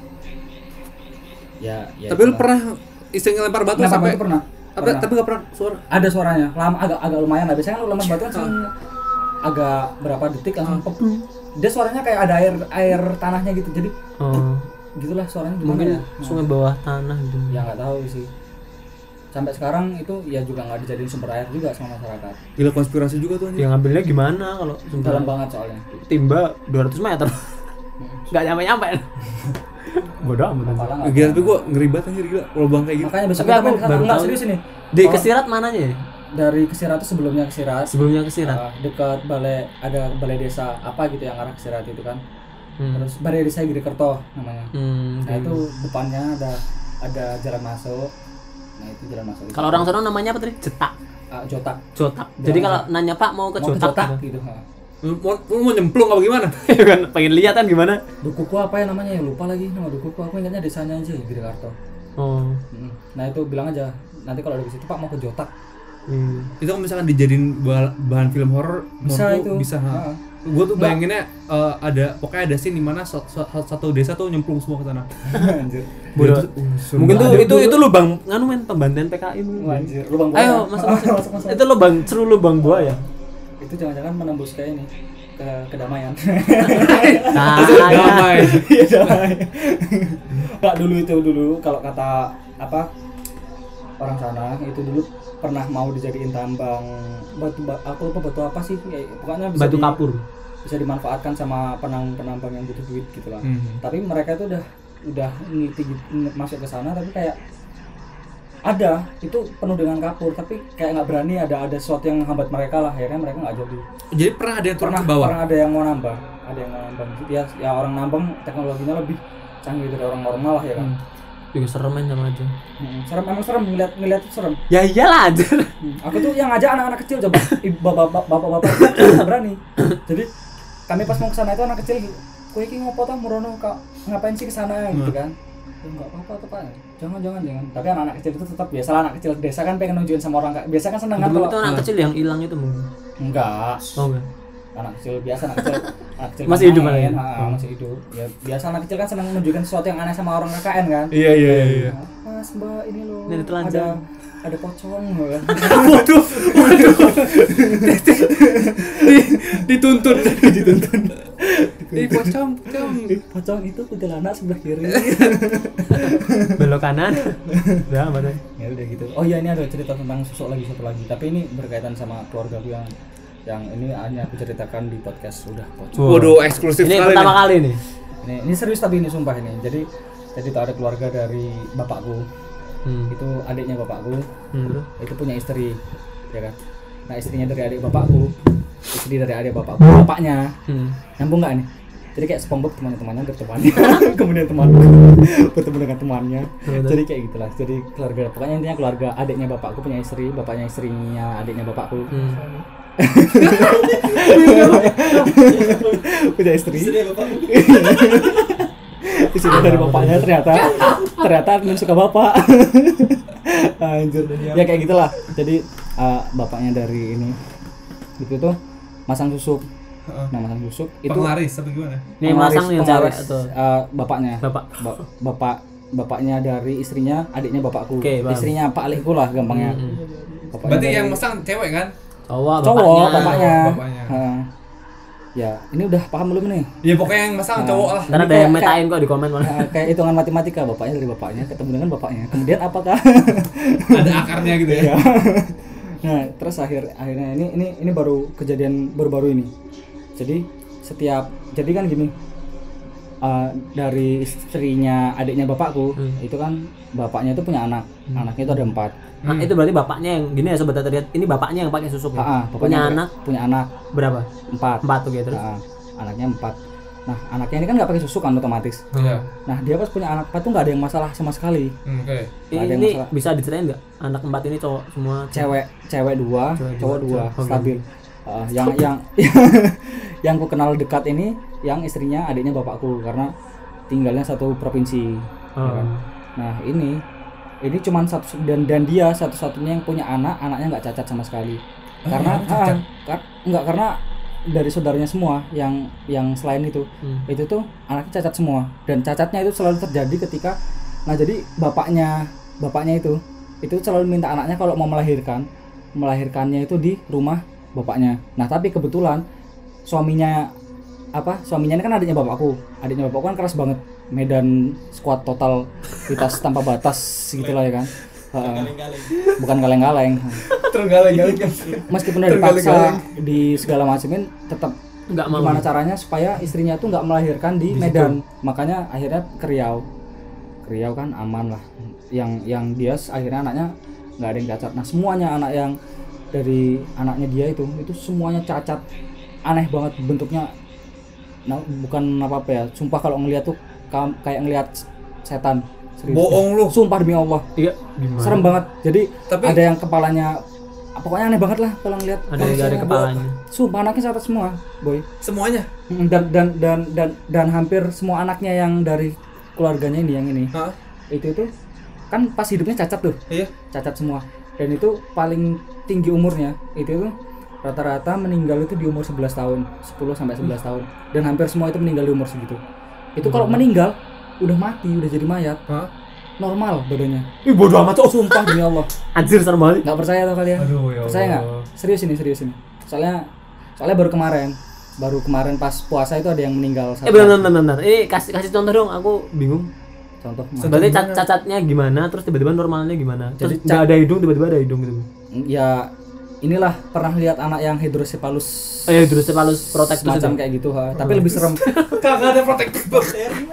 Ya, ya Tapi lu pernah iseng lempar batu Lempar sampai batu pernah. Apa Pernah. tapi gak pernah suara. ada suaranya. Lama agak agak lumayan lah. Biasanya kan lu lempar batu kan langsung agak berapa detik langsung pep dia suaranya kayak ada air air tanahnya gitu. Jadi Oh, gitulah suaranya gimana mungkin ya? Nah, sungai bawah tanah gitu. ya nggak tahu sih sampai sekarang itu ya juga nggak dijadiin sumber air juga sama masyarakat Gila konspirasi juga tuh. Yang ngambilnya gimana kalau dalam sumpah banget soalnya timba 200 meter. Enggak nyampe-nyampe. Bodoh amat. Nggak Gila tapi gua ngeri banget anjir gila lubang kayak gitu. Makanya besok Tapi kita aku main ke sana. Enggak tahu. serius ini. Di Oh, Kesirat mananya ya? dari Kesirat itu sebelumnya Kesirat. Sebelumnya Kesirat. Uh, dekat balai ada balai desa apa gitu yang arah Kesirat itu kan. Hmm. Terus balai desa Girikerto namanya. Hmm, Nah itu depannya ada ada jalan masuk. Nah itu jalan masuk. Kalau orang sana namanya apa tadi? Jetak. Ah, Jotak. Jotak. Jadi kalau nanya Pak mau ke Mau ke Jotak, Jotak gitu. gitu. ha. Lu mau, mau nyemplung apa gimana? kan pengen lihat kan gimana? Dukuku apa ya namanya ya lupa lagi nama dukuku aku ingatnya desanya aja Girikerto. Oh. Mm. Nah itu bilang aja nanti kalau dari situ Pak mau ke Jotak Hmm. Itu kalau misalkan dijadiin bah- bahan film horor Bisa itu. bisa ha. Ha. Gue tuh bayanginnya eh, ada pokoknya ada scene di mana satu, satu desa tuh nyemplung semua ke sana. anjir. Bodoh. Uh, Mungkin tuh itu itu lubang nganu men pembantian PKI mungkin. Anjir, lubang buaya. Ayo masuk masuk. masuk, masuk. Itu lubang seru lubang buaya. itu jangan-jangan menembus ke ini ke kedamaian Nah, Damai. iya damai nggak dulu itu dulu kalau kata apa orang sana itu dulu pernah mau dijadiin tambang batu ba- aku lupa batu apa sih ya, pokoknya bisa batu di- kapur. Bisa dimanfaatkan sama penambang-penambang yang butuh duit gitu lah Mhm. tapi mereka itu udah udah ngeliti gitu- masuk ke sana tapi kayak ada itu penuh dengan kapur tapi kayak nggak berani ada ada sesuatu yang menghambat mereka lah akhirnya mereka nggak jadi Jadi pernah ada yang turun pernah ke bawah. pernah ada yang mau nambang ada yang mau nambang ya ya orang nambang teknologinya lebih canggih dari orang normal lah ya kan Juga serem men sama aja. Hmm, serem emang serem ngeliat ngeliat itu serem Ya iyalah anjir. Hmm, aku tuh yang ngajak anak-anak kecil coba ibu bapak berani jadi kami pas mau ke sana itu anak kecil kue iki ngopo tau murono? Kak ngapain sih ke sana? Gitu kan. "Ya, nggak apa-apa tuh pak. Jangan jangan jangan. Tapi anak-anak kecil itu tetap biasa anak kecil desa kan pengen nunjukin sama orang Kak. biasa kan seneng kan itu anak kecil yang hilang itu mungkin. enggak. Oh enggak. Anak kecil biasa anak kecil anak kecil Masih hidup ya? ah, masih hidup ya biasa anak kecil kan senang menunjukkan sesuatu yang aneh sama orang KKN kan Iya iya iya. mas mbak ini loh Ini ada ada telanjang. ada pocong kan Waduh, waduh. Di- dituntun, dituntun. Ih, pocong, pocong. pocong itu kuntilanak sebelah kiri Belok kanan. Udah mana? ya udah gitu oh iya ini ada cerita tentang sosok lagi satu lagi tapi ini berkaitan sama keluarga gue yang yang ini hanya aku ceritakan di podcast. Udah pocong Waduh, eksklusif Ini sekali pertama nih. kali nih. ini ini serius tapi ini sumpah ini. Jadi jadi tuh ada keluarga dari bapakku. Hmm. itu adiknya bapakku. Hmm. itu punya istri ya kan? Nah istrinya dari adik bapakku. Istri dari adik bapakku bapaknya. Hmm. nyambung nggak nih? Jadi kayak SpongeBob teman-temannya bertemannya kemudian teman. Bertemu dengan temannya. Betul. jadi kayak gitulah. Jadi keluarga pokoknya intinya keluarga. Adiknya bapakku punya istri bapaknya istrinya adiknya bapakku. Hmm. punya istri. Istri dari bapaknya ternyata. Ternyata admin suka bapak. Anjir. Ya kayak gitulah. Jadi uh, bapaknya dari ini. Itu tuh masang susuk. Nah masang susuk itu Penglaris apa gimana? Ini yang masang yang cewek atau uh, bapaknya. Bapak. Ba- bapak bapaknya dari istrinya adiknya bapakku. Paham. istrinya pak Alihku lah gampangnya. Bapaknya Berarti dari- yang masang cewek kan? Cowok cowok bapaknya. bapaknya, bapaknya. Ha. ya ini udah paham belum nih Ya pokoknya yang masang cowok lah. Ntar ada yang metain kok di komen mana. Nah, kayak hitungan matematika bapaknya dari bapaknya ketemu dengan bapaknya kemudian apakah Ada akarnya gitu ya. ya nah terus akhir akhirnya ini ini ini baru kejadian baru-baru ini jadi setiap jadi kan gini uh, dari istrinya adiknya bapakku Hmm. itu kan bapaknya itu punya anak anaknya itu ada empat Nah, itu berarti bapaknya yang gini ya sobat terlihat. Ini bapaknya yang pakai susuk ya. Ah, ah, Punya anak punya anak berapa? empat Empat tuh gitu terus. Ah, anaknya empat nah anaknya ini kan nggak pakai susu kan otomatis Iya. nah dia pas punya anak empat tuh nggak ada yang masalah sama sekali Hmm, Oke. Nggak ada yang Ini masalah. bisa diceritain nggak? Anak empat ini cowok semua cewek cewek dua Cewek cowok dua, dua cowok. Oke. Uh, yang yang yang ku kenal dekat ini yang istrinya adiknya bapakku karena tinggalnya satu provinsi ya Oh. kan? nah ini ini cuman satu dan dan dia satu-satunya yang punya anak anaknya nggak cacat sama sekali karena ah, kar- nggak karena dari saudaranya semua yang yang selain itu Hmm. itu tuh anaknya cacat semua dan cacatnya itu selalu terjadi ketika nah jadi bapaknya bapaknya itu itu selalu minta anaknya kalau mau melahirkan melahirkannya itu di rumah bapaknya. Nah tapi kebetulan suaminya apa suaminya ini kan adiknya bapakku adiknya bapakku kan keras banget. Medan squad total vitas tanpa batas gitulah ya kan. Heeh. bukan kaleng-kaleng. Tergaleng-galeng meskipun udah dipaksa di segala macamnya tetap Nggak mau. gimana caranya supaya istrinya tuh nggak melahirkan di, Medan. Makanya akhirnya ke Riau. Ke Riau kan aman lah. Yang yang dia akhirnya anaknya nggak ada yang cacat. Nah semuanya anak yang dari anaknya dia itu itu semuanya cacat aneh banget bentuknya nah bukan apa apa ya sumpah kalau ngeliat tuh kam- kayak ngeliat setan serius Bohong lu. sumpah demi Allah Iya, gimana? serem banget jadi Tapi- ada yang kepalanya pokoknya aneh banget lah kalau ngeliat Ada yang dari kepalanya. sumpah anaknya catat semua boy Semuanya. Mm, dan dan dan dan dan hampir semua anaknya yang dari keluarganya ini yang ini Hah? itu itu kan pas hidupnya cacat tuh Iya. cacat semua dan itu paling tinggi umurnya itu tuh rata-rata meninggal itu di umur 11 tahun 10 sampai 11 tahun dan hampir semua itu meninggal di umur segitu itu kalau meninggal udah mati udah jadi mayat Hah? normal badannya Ih, bodoh amat cowok. sumpah demi Allah Anjir serem banget. nggak percaya tuh kalian Aduh, ya percaya nggak serius ini serius ini soalnya soalnya baru kemarin baru kemarin pas puasa itu ada yang meninggal Eh bentar, bentar, bentar. Ini kasih kasih contoh dong. Aku bingung. contoh Berarti cat- cacatnya gimana? Terus tiba-tiba normalnya gimana? Terus Jadi nggak ada hidung, tiba-tiba ada hidung gitu. Ya inilah pernah lihat anak yang hidrosepalus Oh iya, hidrocephalus protectus itu. semacam kayak gitu ha. tapi lebih serem Kagak ada protektif bang.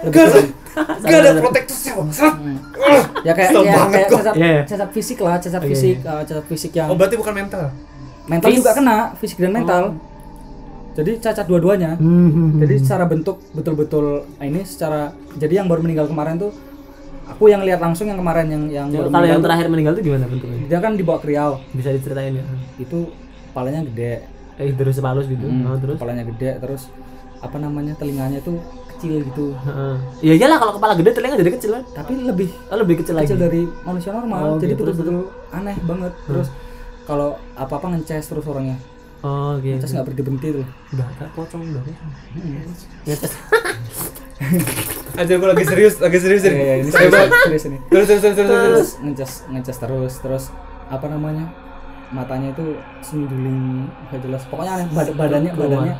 lebih serem Gak ada protektifnya bangsat. ya kayak ya, kayak kok. cacat, Iya, iya. cacat fisik lah cacat Oke, fisik eh, cacat fisik yang Oh berarti bukan mental. mental Fis- juga kena fisik dan mental jadi cacat dua-duanya Hmm. jadi secara bentuk betul-betul nah ini secara jadi yang baru meninggal kemarin tuh aku yang lihat langsung yang kemarin yang yang baru Kalau yang terakhir meninggal itu gimana bentuknya? dia kan dibawa ke Riau Bisa diceritain ya? itu kepalanya gede Eh, hidrocephalus gitu. Hmm, Oh, terus? kepalanya gede terus apa namanya telinganya tuh kecil gitu Heeh. Ya iyalah kalau kepala gede telinga jadi kecil kan? tapi lebih Oh, lebih kecil lagi. kecil dari manusia normal Oh, jadi gitu. betul-betul aneh banget terus kalau apa apa ngeces terus orangnya Oh, oke. ngeces nggak berhenti berhenti tuh Udah pocong udah. pocong. Ngetes. Aja gue lagi serius, lagi serius Iya, iya, ini Saya serius, serius ini Terus terus terus terus. ngeces ngeces terus terus apa namanya matanya itu senduling nggak jelas pokoknya aneh Bad- badannya Keluar. badannya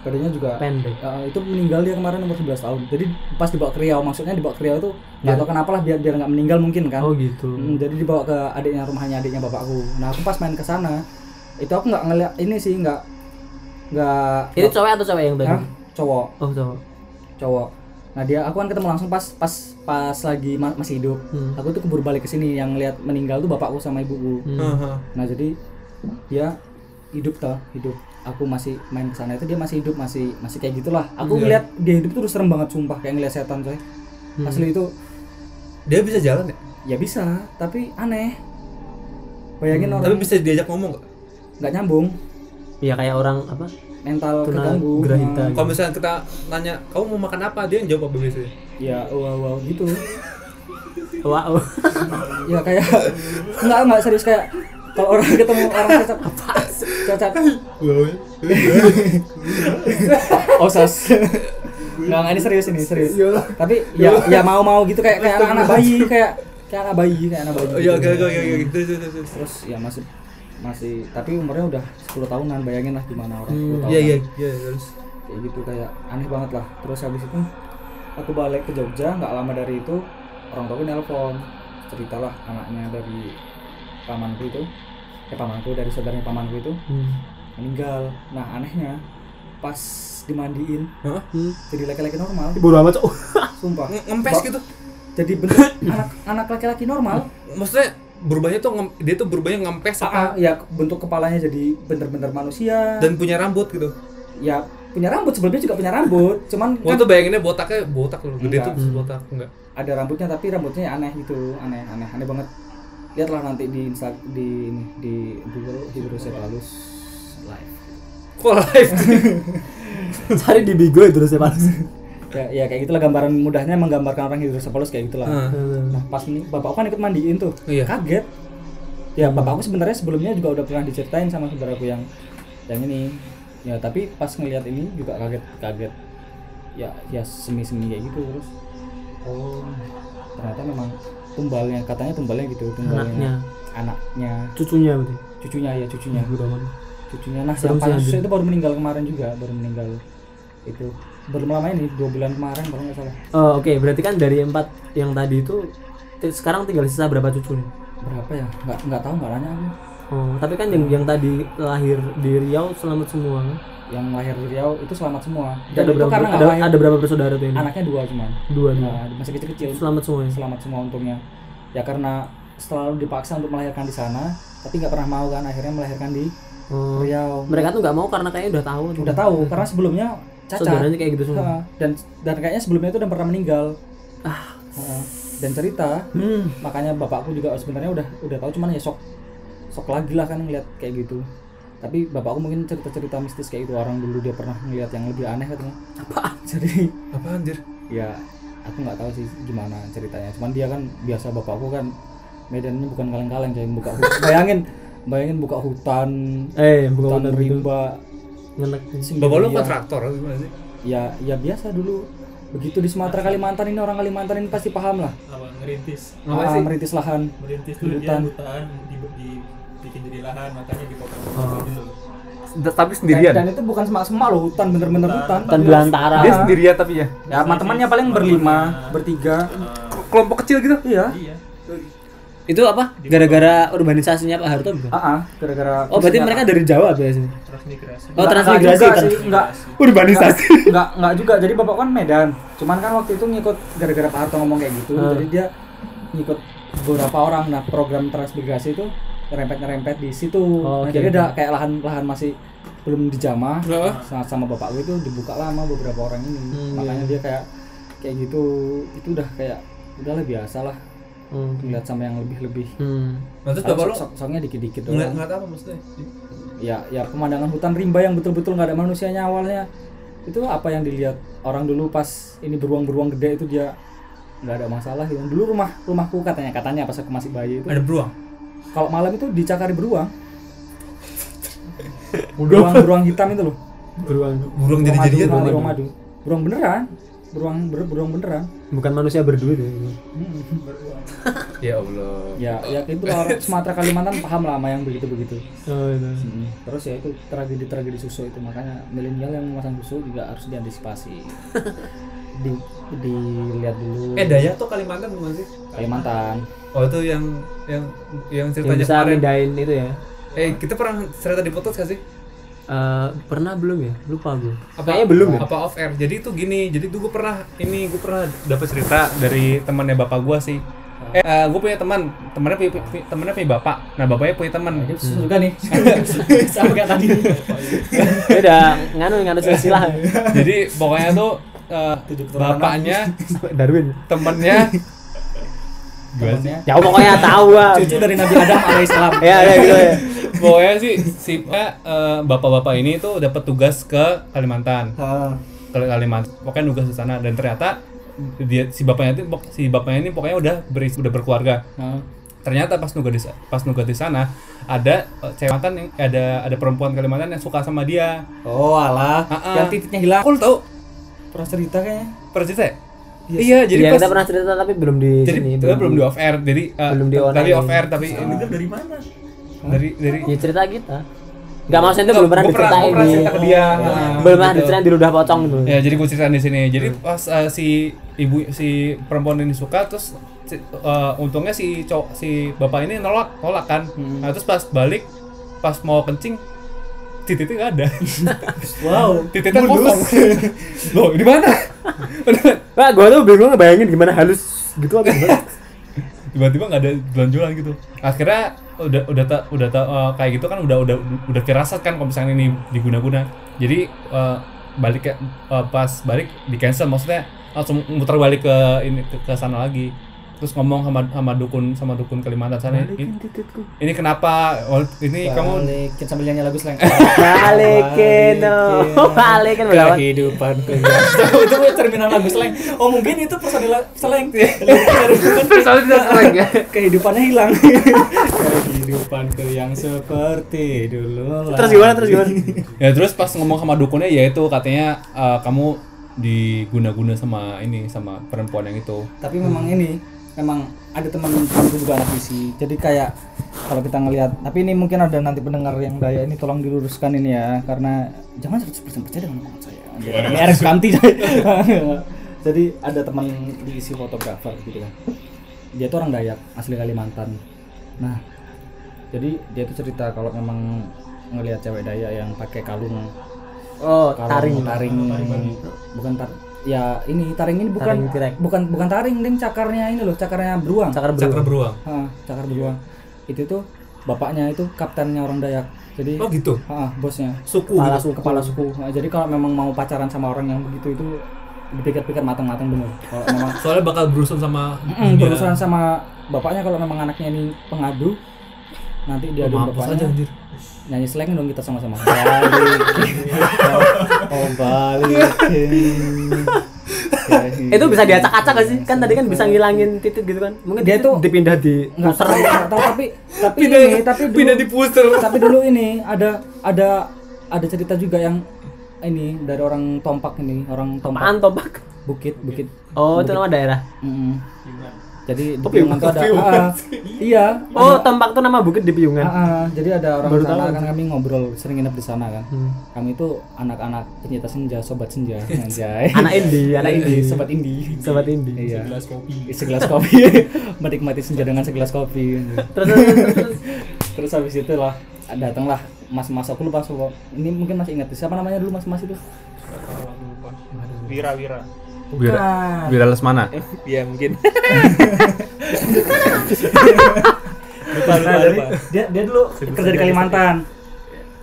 badannya juga Pendek. Uh, itu meninggal dia kemarin umur 11 tahun jadi pas dibawa ke Riau maksudnya dibawa ke Riau itu nggak tahu kenapa lah biar biar nggak meninggal mungkin kan Oh gitu. Hmm, jadi dibawa ke adiknya rumahnya adiknya bapakku nah aku pas main ke sana itu aku nggak ngeliat ini sih nggak nggak Ini cowok atau cewek yang tadi? Hah? cowok Oh cowok. cowok nah dia aku kan ketemu langsung pas pas pas lagi ma- masih hidup Hmm. aku tuh keburu balik ke sini yang lihat meninggal tuh bapakku sama ibuku Hmm. Nah jadi dia hidup toh hidup aku masih main ke sana itu dia masih hidup masih masih kayak gitulah aku Iya. ngeliat dia hidup tuh serem banget sumpah kayak ngeliat setan coy Hmm. asli itu Dia bisa jalan ya? ya bisa tapi aneh bayangin orang Tapi bisa diajak ngomong gak? nggak nyambung ya kayak orang apa mental tuna keganggu. grahita Hmm, Kalau misalnya kita nanya, kamu mau makan apa? Dia yang jawab apa biasanya? ya wow wow gitu. Wow. Ya kayak enggak enggak serius kayak kalau orang ketemu orang cacat apa cacat osas. Nggak nggak ini serius ini serius. Tapi ya ya mau mau gitu kayak kayak anak-anak bayi kayak kayak anak bayi kayak anak bayi Oh iya, gitu. oke oke oke oke. Terus ya masih masih tapi umurnya udah 10 tahunan bayangin lah gimana orang 10 tahunan Iya iya iya terus. kayak gitu kayak aneh banget lah terus habis itu aku balik ke Jogja nggak lama dari itu orang tuaku nelpon ceritalah anaknya dari pamanku itu eh pamanku dari saudaranya pamanku itu hmm. meninggal nah anehnya pas dimandiin Hah? jadi laki-laki normal bodo amat cok sumpah Nge- Ngempes gitu. jadi bentuk anak anak laki-laki normal Maksudnya berubahnya tuh dia tuh berubahnya ngempes Ah, apa? ya bentuk kepalanya jadi bener-bener manusia Dan punya rambut gitu. ya punya rambut sebelumnya juga punya rambut cuman Gua kan tuh bayanginnya botaknya botak loh. Gede tuh botak enggak. ada rambutnya tapi rambutnya aneh gitu aneh aneh aneh banget lihatlah nanti di insta di di Google hidrocephalus live Kok live? cari di bigo itu terus ya ya, ya kayak gitulah gambaran mudahnya menggambarkan orang hidrocephalus kayak gitulah. Heeh. nah pas ini bapakku kan ikut mandiin tuh. Iya. kaget. Ya bapakku sebenarnya sebelumnya juga udah pernah diceritain sama saudaraku yang yang ini. Ya tapi pas ngelihat ini juga kaget kaget. Ya ya semi semi kayak gitu terus. Oh. Ternyata memang tumbalnya katanya tumbalnya gitu tumbalnya Anaknya. anaknya. Cucunya berarti? Cucunya ya cucunya. Amat cucunya. Nah Serem yang paling itu baru meninggal kemarin juga baru meninggal itu baru lama ini dua bulan kemarin kalau nggak salah. Oh oke berarti kan dari empat yang tadi itu ti- sekarang tinggal sisa berapa cucu nih? Berapa ya? Nggak nggak tahu nggak nanya aku. Oh tapi kan yang yang tadi lahir di Riau selamat semua kan? Yang lahir di Riau itu selamat semua. Ada itu berapa karena ada, lahir. ada berapa bersaudara tuh ini? Anaknya dua cuman dua nih nah, masih kecil kecil selamat semua ya? Selamat semua untungnya. Ya karena selalu dipaksa untuk melahirkan di sana tapi nggak pernah mau kan akhirnya melahirkan di oh. Riau. Mereka tuh nggak mau karena kayaknya udah tahu udah tahu karena sebelumnya cacat. Saudaranya kayak gitu semua. Dan dan kayaknya sebelumnya itu udah pernah meninggal. Ah. Dan cerita hmm. makanya bapakku juga sebenarnya udah udah tahu cuman ya sok sok lagi lah kan ngeliat kayak gitu. Tapi bapakku mungkin cerita-cerita mistis kayak itu orang dulu dia pernah ngeliat yang lebih aneh katanya. Apa jadi Apa anjir? ya aku nggak tahu sih gimana ceritanya. Cuman dia kan biasa bapakku kan medannya bukan kaleng-kaleng kayak buka hutan bayangin bayangin buka hutan eh bukan hutan begitu rimba ngenek Bapak lu sendirian. kontraktor gimana sih? ya ya biasa dulu. Begitu di Sumatera Kalimantan ini orang Kalimantan ini pasti paham lah. Apa ngerintis? Apa Ah, sih? merintis lahan. Merintis Di tuh dia hutan. hutan di, di, bikin jadi lahan makanya dipotong Oh. gitu Tapi dan, sendirian. dan itu bukan semak-semak loh hutan bener-bener hutan. hutan. Belantara. Dia sendirian tapi ya. ya sama temannya paling berlima bertiga. Kelompok kecil gitu. iya. Iya itu apa? Gara-gara urbanisasinya Pak Harto bukan? ah ah, gara-gara oh berarti mereka dari Jawa biasanya? Transmigrasi. Oh Nggak- transmigrasi kan? enggak urbanisasi. Enggak enggak juga. Jadi bapak kan Medan. Cuman kan waktu itu ngikut gara-gara Pak Harto ngomong kayak gitu. Hmm. jadi dia ngikut beberapa orang. Nah program transmigrasi itu ngerempet-ngerempet di situ. Oh, Nah, jadi ada kayak lahan-lahan masih belum dijamah. Heeh. sama, sama bapak gue itu dibuka lama beberapa orang ini. Hmm, makanya iya. dia kayak kayak gitu. Itu udah kayak udahlah biasa lah hmm. ngeliat sama yang lebih-lebih. Hmm. Nah, terus bapak lu sok- soknya dikit-dikit ngeliat doang. ngeliat apa maksudnya? ya ya pemandangan hutan rimba yang betul-betul nggak ada manusianya awalnya. Itu apa yang dilihat orang dulu pas ini beruang-beruang gede itu dia nggak ada masalah gitu. Dulu rumah rumahku katanya katanya pas aku masih bayi itu. Ada beruang. kalau malam itu dicakari beruang. Beruang beruang hitam itu loh. Beruang. Beruang Beruang jadi-jadian madu, beruang. beruang madu. Beruang beneran. Beruang ber- beruang beneran bukan manusia berduit ya Hmm. Ya Allah. ya ya itu lah orang Sumatera Kalimantan paham lah sama yang begitu begitu oh itu terus ya itu tragedi tragedi susu itu makanya milenial yang memasang susu juga harus diantisipasi di dilihat dulu Eh Dayak tuh Kalimantan bukan sih? Kalimantan Oh itu yang yang yang yang ceritanya bisa kemarin. itu ya Eh kita pernah cerita di podcast gak sih? Eh, pernah belum ya? Lupa gue Apa, kayaknya belum ya? Apa off air? Jadi itu gini, jadi tuh gue pernah ini gue pernah dapat cerita dari temannya bapak gue sih. Eh, gue punya teman, temannya punya, punya- temannya punya bapak. Nah bapaknya punya teman. itu susu juga nih. Sama kayak tadi. Beda. Nganu nganu silsilah. Jadi pokoknya tuh eh, bapaknya Darwin. temennya temennya ya pokoknya tahu lah cucu dari Nabi Adam alaihissalam ya ya gitu ya. Pokoknya sih si eh, bapak-bapak ini tuh dapat tugas ke Kalimantan. Ke Kalimantan pokoknya nugas di sana. Dan ternyata dia si bapaknya itu si bapaknya ini pokoknya udah beris, udah berkeluarga. Ah. ternyata pas nugas di pas nugas di sana ada eh, cewek Kalimantan yang ada ada perempuan Kalimantan yang suka sama dia. Oh alah, Ah, ah. yang titiknya hilang. aku tahu Pernah cerita kayaknya. pernah cerita ya? Iya jadi Iya, pas kita pernah cerita tapi belum di jadi sini. itu belum di off air jadi eh, Belum di tapi online. off air tapi ini Dengar dari mana? dari dari Ya cerita kita. Enggak maksudnya itu belum pernah diceritain pernah cerita ke dia. Nah, belum pernah gitu. diceritain di ludah pocong gitu. Ya jadi gue ceritain di sini. Jadi pas eh, si ibu si perempuan ini suka terus si- eh, untungnya si cowok si bapak ini nolak nolak kan. Nah, terus pas balik pas mau kencing titiknya nggak ada. Wow. titiknya kosong. Loh, di mana? Wah, gua tuh bingung ngebayangin gimana halus gitu apa gimana. Tiba-tiba nggak ada jalan-jalan gitu. Akhirnya udah udah tak udah tak eh, kayak gitu kan udah udah udah firasat kan kalau misalnya ini diguna-guna. Jadi eh, balik ke eh, pas balik di cancel maksudnya langsung muter balik ke ini ke, ke sana lagi terus ngomong sama sama dukun sama dukun Kalimantan sana ini, ini kenapa oh, ini kamu Balikin sambil nyanyi lagu slang. Balikin, balikin berapa? kehidupan itu gue terminal lagu slang. Oh mungkin itu personil slang. Tidak sering ya. Kehidupannya hilang. Kehidupanku yang seperti dulu. Terus gimana? Terus gimana? ya terus pas ngomong sama dukunnya ya itu katanya eh, kamu diguna-guna sama ini sama perempuan yang itu Tapi memang ini memang ada teman temanku juga anak visi. Jadi kayak kalau kita ngelihat, tapi ini mungkin ada nanti pendengar yang daya ini tolong diluruskan ini ya karena jangan 100% percaya dengan omongan saya. Ini RS Kanti. Jadi ada teman diisi fotografer gitu kan. Dia tuh orang Dayak, asli Kalimantan. Nah, jadi dia tuh cerita kalau memang ngelihat cewek Dayak yang pakai kalung Oh, kalung taring. taring bukan tar ya ini taring ini bukan Taring tirek. bukan bukan taring ding cakarnya ini loh cakarnya beruang. Cakar beruang. beruang. Ha, cakar beruang. Itu tuh bapaknya itu kaptennya orang Dayak. Jadi oh gitu? Ha, bosnya. Suku kepala gitu. suku kepala suku. Nah, jadi kalau memang mau pacaran sama orang yang begitu itu dipikir-pikir matang-matang bener kalau memang soalnya bakal berurusan sama Mm, berurusan sama bapaknya kalau memang anaknya ini pengadu nanti dia Oh, aja bapaknya. anjir nyanyi slang dong kita sama-sama balikin oh balikin Itu bisa diacak-acak gak sih? Kan tadi kan bisa ngilangin titik gitu kan. Mungkin Dia titik tuh- dipindah di nggak tahu tapi tapi Pindah- ini tapi dulu, pindah di puster. tapi dulu ini ada ada ada cerita juga yang ini dari orang Tompak ini orang Tompak Apaan tombak? bukit bukit Oh, itu nama daerah. Mm-mm. Jadi di Oh, Piungan tuh ada Piungan. ah, iya Oh, tombak tuh nama bukit di Ah, Piungan. ah, jadi ada orang Baru sana kan kami ngobrol sering nginep di sana kan Hmm. kami itu anak-anak pencinta senja sobat senja anjay Anak indie, anak indie. sobat indie Sobat indie. iya Gelas kopi. segelas kopi menikmati senja dengan segelas kopi Terus terus, terus, terus. terus habis itu lah datanglah mas-mas aku lupa siapa. ini mungkin masih ingat siapa namanya dulu mas-mas itu Wira Wira. Wira, Wira Lesmana Iya mungkin. lupa, lupa, lupa. dia dia dulu kerja di Kalimantan.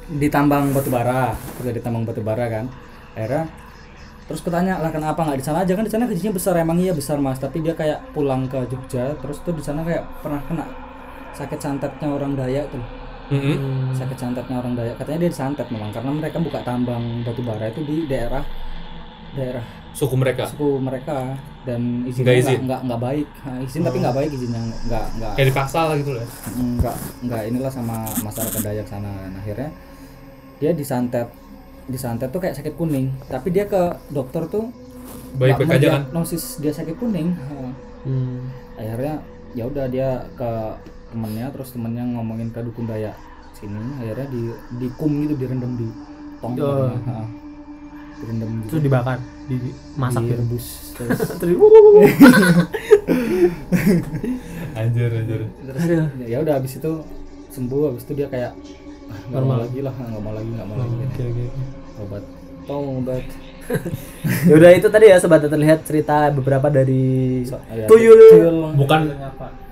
di tambang batu bara kerja di tambang batu bara kan. Akhirnya terus kutanya lah kenapa nggak di sana aja? Kan di sana gajinya besar emang iya besar mas. Tapi dia kayak pulang ke Jogja terus tuh di sana kayak pernah kena sakit santetnya orang Dayak tuh. Mm-mm. sakit santetnya orang Dayak. Katanya dia disantet memang karena mereka buka tambang batu bara itu di daerah daerah suku mereka? Suku mereka dan izinnya Nggak nggak izin? nggak nggak baik. Nah, izin tapi nggak baik izinnya nggak nggak. Kayak dipaksa lah gitu lah nggak nggak inilah sama masyarakat Dayak sana. Dan akhirnya dia disantet disantet tuh kayak sakit kuning. Tapi dia ke dokter tuh baik baik aja kan diagnosis dia sakit kuning. Hmm. akhirnya ya udah dia ke temennya terus temennya ngomongin ke dukun Dayak sini. Akhirnya di dikum gitu direndam di tong Oh. Direndam gitu Terus dibakar, dimasak gitu. direbus terus Terus anjir anjir terus ya udah habis itu sembuh habis itu dia kayak ah, nggak mau Normal. lagi lah nggak mau lagi nggak mau lagi Oke, oke. obat obat Ya udah itu tadi ya sobat terlihat cerita beberapa dari So- ya, tuyul. bukan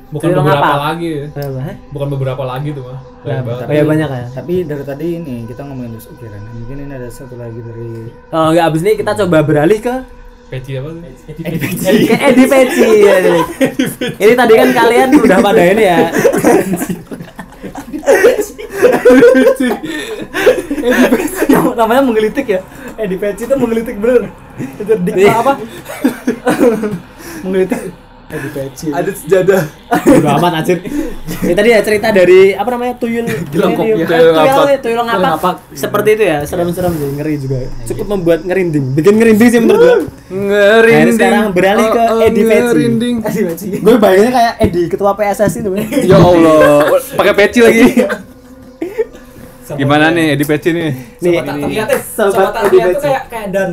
bukan Tuyul beberapa ngapa? lagi. Apa, hah? bukan beberapa lagi tuh mah Ya, Banyak banget. Oh ya banyak ya. tapi dari tadi ini kita ngomongin terus. Ukiran mungkin ini ada satu lagi dari Oh enggak abis ini kita coba beralih ke peci apa tuh? Ke Edi Peci. ya, jadi. Ini tadi kan kalian udah pada ini ya. Edi Peci. Yang namanya menggelitik ya? Edi Peci itu menggelitik bener. Itu apa? Menggelitik Edi Peci Ada sejadah. Bodo amat anjir. Ini tadi ya cerita dari apa namanya tuyul Gilang ini, kok, eh, tuyul tuyul ngapak. tuyul ngapak. Seperti itu ya, serem-serem sih, ngeri juga. Cukup membuat ngerinding, bikin ngerinding sih menurut gua. Ngerinding. Nah, sekarang beralih ke Oh, oh, Edi Peci. Ngerinding. Edi Peci Gue bayanginnya kayak Edi ketua PSSI itu. Ya Allah, pakai peci lagi. Gimana nih Edi Peci nih? Nih, Sobat ya Edi Peci. kayak kayak dan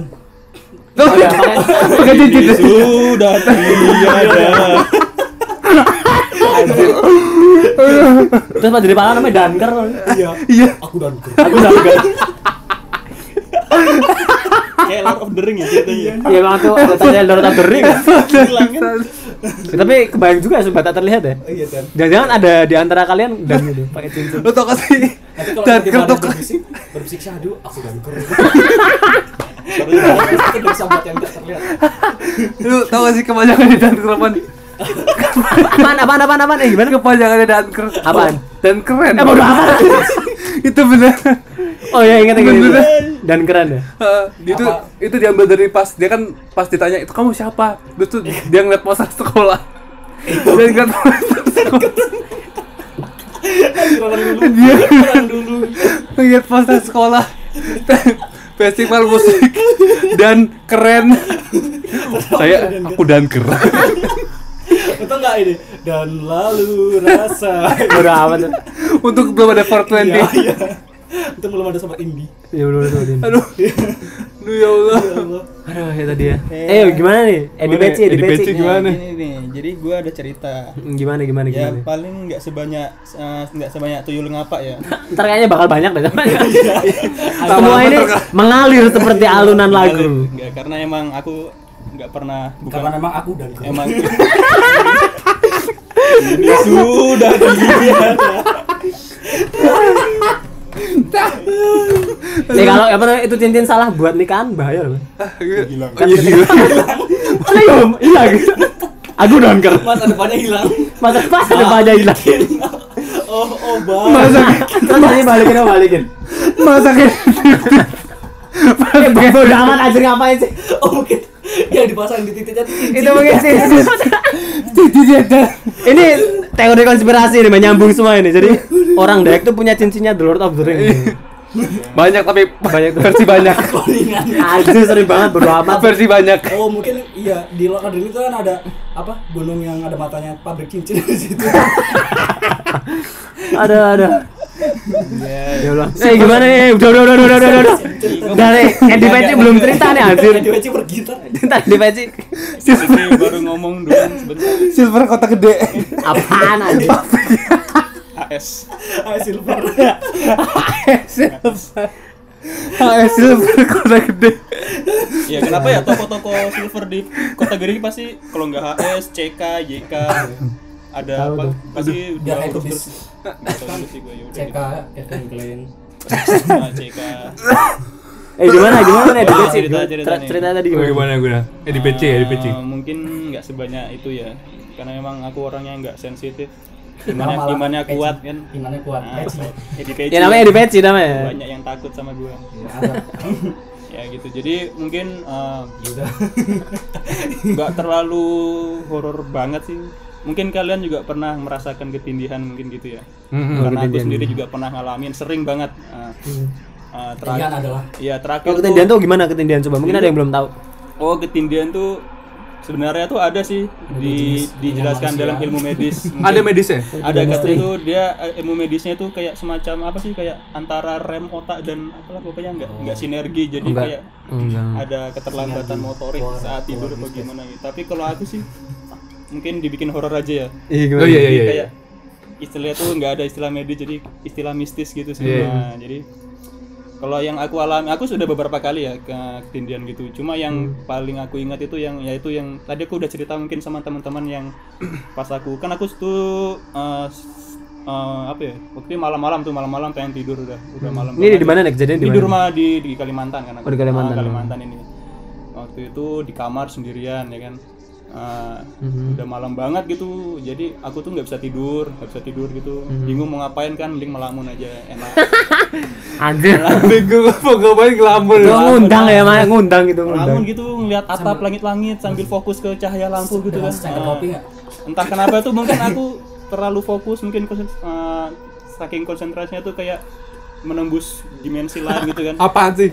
pakai cincin. Sudah tiada. Terus pas jadi pala namanya Danker. iya Iya. aku dan Aku Danker. Kayak Lord of the Ring ya ceritanya. Iya emang tuh ada tanya Lord of the Ring. Hilang kan? Ya, Tapi kebayang juga sobat tak terlihat ya. iya dan Jangan-jangan ada di antara kalian dan gitu pakai cincin. Lo tau gak sih? Dan berbisik berbisik syahdu aku dan itu yang terlihat Lu tau gak sih kepanjangan di dan kerapan? Apaan, apaan, apaan, apaan? Eh gimana? Kepanjangannya dan ker. Apaan? Dan keren. Eh bodo amat. Itu bener. Oh iya ingat ingat. Bener. ingat. Dan keren ya. Heeh, itu Apa? itu diambil dari pas dia kan pas ditanya itu kamu siapa terus tuh dia ngeliat poster sekolah poster sekolah dia ngeliat poster sekolah festival musik dan keren saya aku dan keren Betul nggak ini? Dan lalu rasa. Bodo amat. untuk belum ada 420 Iya, iya. Itu belum ada sobat indie. Ya belum belum belum. aduh aduh ya Allah Ya Allah. Aduh ya tadi ya. Eh gimana nih? Edi Gimana? Peci, Edi Edi Peci Peci. gimana? Nah, gini nih, jadi gua ada cerita. Hmm, Gimana gimana Ya gimana? paling nggak sebanyak eh, nggak sebanyak tuyul ngapa ya. Ntar kayaknya bakal banyak deh. Semua ini mengalir seperti alunan lagu. Enggak, karena emang aku nggak pernah bukan Karena memang aku dan emang ini sudah terbiasa. Nih kalau apa namanya, itu cincin salah buat nikahan bahaya loh. Hilang. Kan ketika- Mana ya? Iya gitu. Aku danker. Masa depannya hilang. Masa pas depannya hilang. Oh, oh, bang. masa Terus tadi balikin apa balikin? masa Eh, bodo amat anjir ngapain sih? Oh, mungkin yang dipasang di titiknya. Itu mungkin sih. Ini teori konspirasi nih menyambung semua ini. Jadi orang Dayak tuh punya cincinnya The Lord of the Ring. banyak tapi Banyak versi banyak Kolingan. Anjir sering banget bodo amat. versi banyak Oh mungkin iya di the Rings itu kan ada apa gunung yang ada matanya pabrik cincin di situ. Ada ada. Ya Allah. Eh gimana nih? Udah udah udah udah udah udah. udah. Dari Edi Peci belum cerita nih anjir. Jadi Weci bergitar. Edi Peci. Ini baru ngomong dulu sebentar. silver kota gede Apaan anjir? AS. Ah, silver. HS silver kota gede Ya kenapa ya toko-toko silver di kota Gering pasti kalau nggak HS, CK, YK ada apa tuh. pasti Biar udah itu terus ya CK. Kevin Klein. Nah, CK. Eh gimana gimana nih Edi Oh, Peci? cerita- cerita. Cerita tadi gimana? gimana gue Edi PC Edi PC Eh, mungkin nggak sebanyak itu ya karena memang aku orangnya nggak sensitif imannya malah imannya peci. kuat kan Imannya kuat. Nah, Peci. Edi Peci Ya namanya Edi Peci namanya. banyak yang takut sama gue Ya, ya gitu jadi mungkin eh, Ya udah. nggak terlalu horor banget sih mungkin kalian juga pernah merasakan ketindihan mungkin gitu ya Mhm. karena aku sendiri juga pernah ngalamin sering banget Eh, eh, terakhir Ketindihan adalah? iya terakhir tuh- ketindihan tuh gimana ketindihan coba? Mungkin ada yang belum tahu. Oh, ketindihan tuh sebenarnya tuh ada sih di jenis dijelaskan manusia. dalam ilmu medis. ada medisnya ada kata itu dia eh, ilmu medisnya tuh kayak semacam apa sih kayak antara rem otak dan apalah pokoknya enggak enggak sinergi jadi Enggak. kayak Enggak. ada keterlambatan motorik Wah, saat tidur atau gimana gitu. Tapi kalau aku sih mungkin dibikin horor aja ya. Iya oh iya iya iya kayak istilahnya tuh nggak ada istilah medis jadi istilah mistis gitu sih. Iya. Nah, jadi kalau yang aku alami, aku sudah beberapa kali ya ke ketindihan gitu. Cuma yang paling aku ingat itu yang yaitu yang tadi aku udah cerita mungkin sama teman-teman yang pas aku kan aku tuh eh, s- eh, apa ya? Waktu malam-malam tuh malam-malam pengen tidur udah udah malam. Ini di mana nih kejadian di Di mana? rumah di di Kalimantan kan aku. Oh, di Kalimantan. Ah, Kalimantan ini. Waktu itu di kamar sendirian ya kan. Uh, Mhm. udah malam banget gitu jadi aku tuh nggak bisa tidur nggak bisa tidur gitu Mhm. bingung mau ngapain kan mending melamun aja enak Anjir. Bego, mau ngapain ngelamun. Ngundang ya, Mak. Ngundang gitu ngundang. melamun gitu ngeliat atap langit-langit sambil fokus ke cahaya lampu gitu kan kopi nggak? entah kenapa tuh mungkin aku terlalu fokus mungkin uh, saking konsentrasinya tuh kayak menembus dimensi lain gitu kan Apaan sih?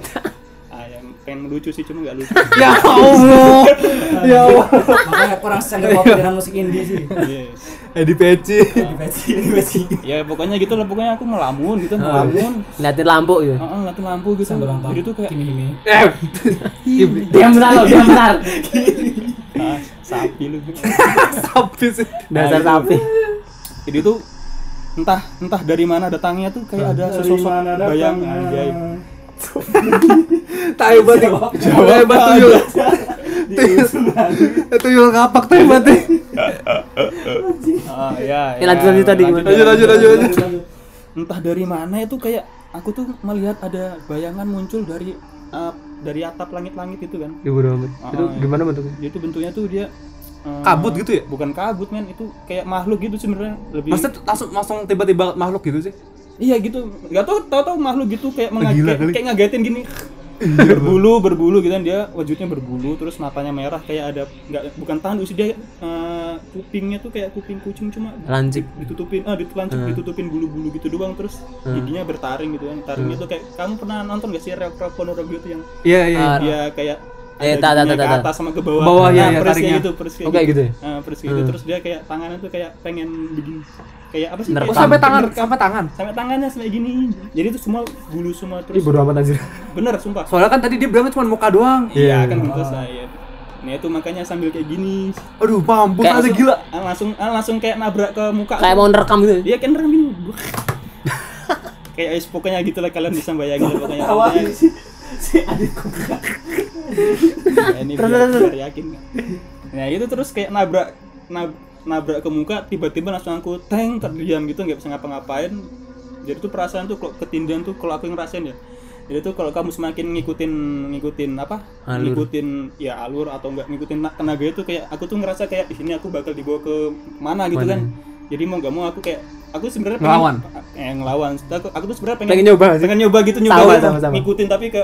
Yang pengen lucu sih cuma nggak lucu Ya Allah. ya Allah. Makanya kurang secangkir kopi dengan musik indie sih. yes. Edi Peci. Di peci, di peci. ya pokoknya gitu lah pokoknya aku melamun gitu melamun Liatin lampu gitu. Heeh, ngeliatin lampu gitu Sambil nonton. jadi tuh kayak Kimi. Eh, Diam bentar lo, diam bentar. ah, sapi lu sapi sih. Dasar sapi. jadi tuh entah entah dari mana datangnya tuh kayak ada sesosok bayang Tai banget. Jawab banget tuyul. Tuyul. Tuyul ngapak tai banget. ah ya, Ya, lanjut, lanjut tadi? Lanjut, lanjut, lanjut, lanjut. entah dari mana itu kayak aku tuh melihat ada bayangan muncul dari uh, dari atap langit-langit itu kan Ibu amat. Itu Ah, iya. gimana bentuknya? jadi tuh bentuknya tuh dia uh, Kabut gitu ya? bukan kabut men itu kayak makhluk gitu sebenarnya lebih Maksudnya langsung langsung tiba-tiba makhluk gitu sih? Iya gitu. Nggak tau tau tau makhluk gitu kayak mengaget kayak ngagetin gini. Berbulu berbulu gitu kan. Dia wujudnya berbulu terus matanya merah kayak ada nggak bukan tanduk sih dia uh, kupingnya tuh kayak kuping kucing cuma Lancip. ditutupin ah ditelancip ditutupin bulu-bulu gitu doang terus giginya bertaring gitu kan. Taringnya tuh kayak kamu pernah nonton gak sih reok-reok Ponorogo itu yang Iya, iya. Dia kayak Eh, ada tak, tak, tak, ke tak. atas sama ke bawah. Bawah, iya, Nah, iya, persis kayak taringnya. gitu persis kayak Oh, kayak gitu ya? Persis gitu. Terus dia kayak tangannya tuh kayak pengen begini kayak apa sih Nerekam. Oh, Kayak sampai tangan, nerekam. sampai tangan. sampai tangannya sampai gini jadi itu semua bulu semua terus Ibu amat anjir. bener sumpah Soalnya kan tadi dia bilangnya cuma muka doang. iya Iya. kan gitu saya nah itu makanya sambil kayak gini Aduh, mampus Kayak ada langsung- gila. ah, langsung ah, langsung kayak nabrak ke muka Kayak mau nerekam gitu. Iya kan rekam gini. kayak eh, pokoknya gitu lah kalian bisa bayangin pokoknya. Pokoknya- Si adikku. Ya, ini biar, biar yakin. Nah itu terus kayak nabrak nab- nabrak ke muka tiba-tiba langsung aku teng terdiam gitu nggak bisa ngapa-ngapain. Jadi tuh perasaan tuh kalau ketindihan tuh kalau aku yang ngerasain ya. Jadi tuh kalau kamu semakin ngikutin ngikutin apa? Alur. Ngikutin ya alur atau enggak ngikutin na- tenaga itu kayak aku tuh ngerasa kayak "Ih, ini aku bakal dibawa ke mana gitu kan. Jadi mau nggak mau aku kayak aku sebenarnya pengen- Ngelawan? eh ngelawan. Aku, aku tuh sebenarnya pengen Pengen nyoba sih. pengen nyoba gitu nyoba Sama, gitu, sama, sama. ngikutin tapi ke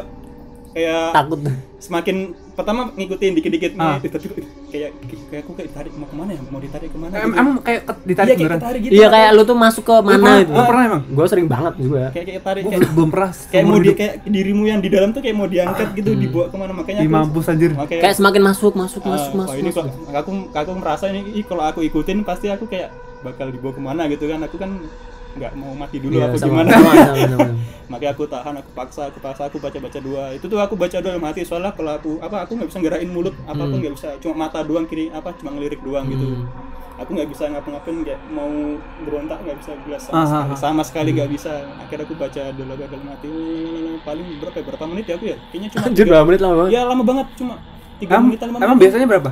kayak Takut. semakin pertama ngikutin dikit-dikit Ah. nih, kayak kayak aku kayak ditarik mau ke mana ya mau ditarik ke mana Em- gitu. Emang kayak ke- ditarik iya kayak gitu Iya kayak lu tuh masuk ke mana pernah- itu. lu pernah emang? Gua sering banget juga. kayak kayak tarik kayak, belum pernah. kayak mau di kayak dirimu yang di dalam tuh kayak mau diangkat gitu dibawa ke mana makanya Ih, mampus anjir. makanya Kayak semakin masuk, masuk, ah, masuk, masuk. ini masuk. kok aku aku merasa ini kalau aku ikutin pasti aku kayak bakal dibawa ke mana gitu kan aku kan nggak mau mati dulu Iya, apa sama, gimana? sama, sama, sama. makanya aku tahan aku paksa aku paksa aku baca baca dua. Itu tuh aku baca dua mati. Soalnya kalau aku apa aku nggak bisa gerakin mulut. Hmm. apa pun nggak bisa. Cuma mata doang kiri apa cuma ngelirik doang gitu. Aku nggak bisa ngapa-ngapain nggak mau berontak nggak bisa jelas sama Ah, sekali. sama sekali nggak bisa. Akhirnya aku baca dua gagal mati. Paling berapa ya, berapa menit ya aku ya? Kayaknya cuma Anjir, berapa menit lama banget? ya lama banget. Cuma tiga Emang, menit lima emang menit biasanya berapa?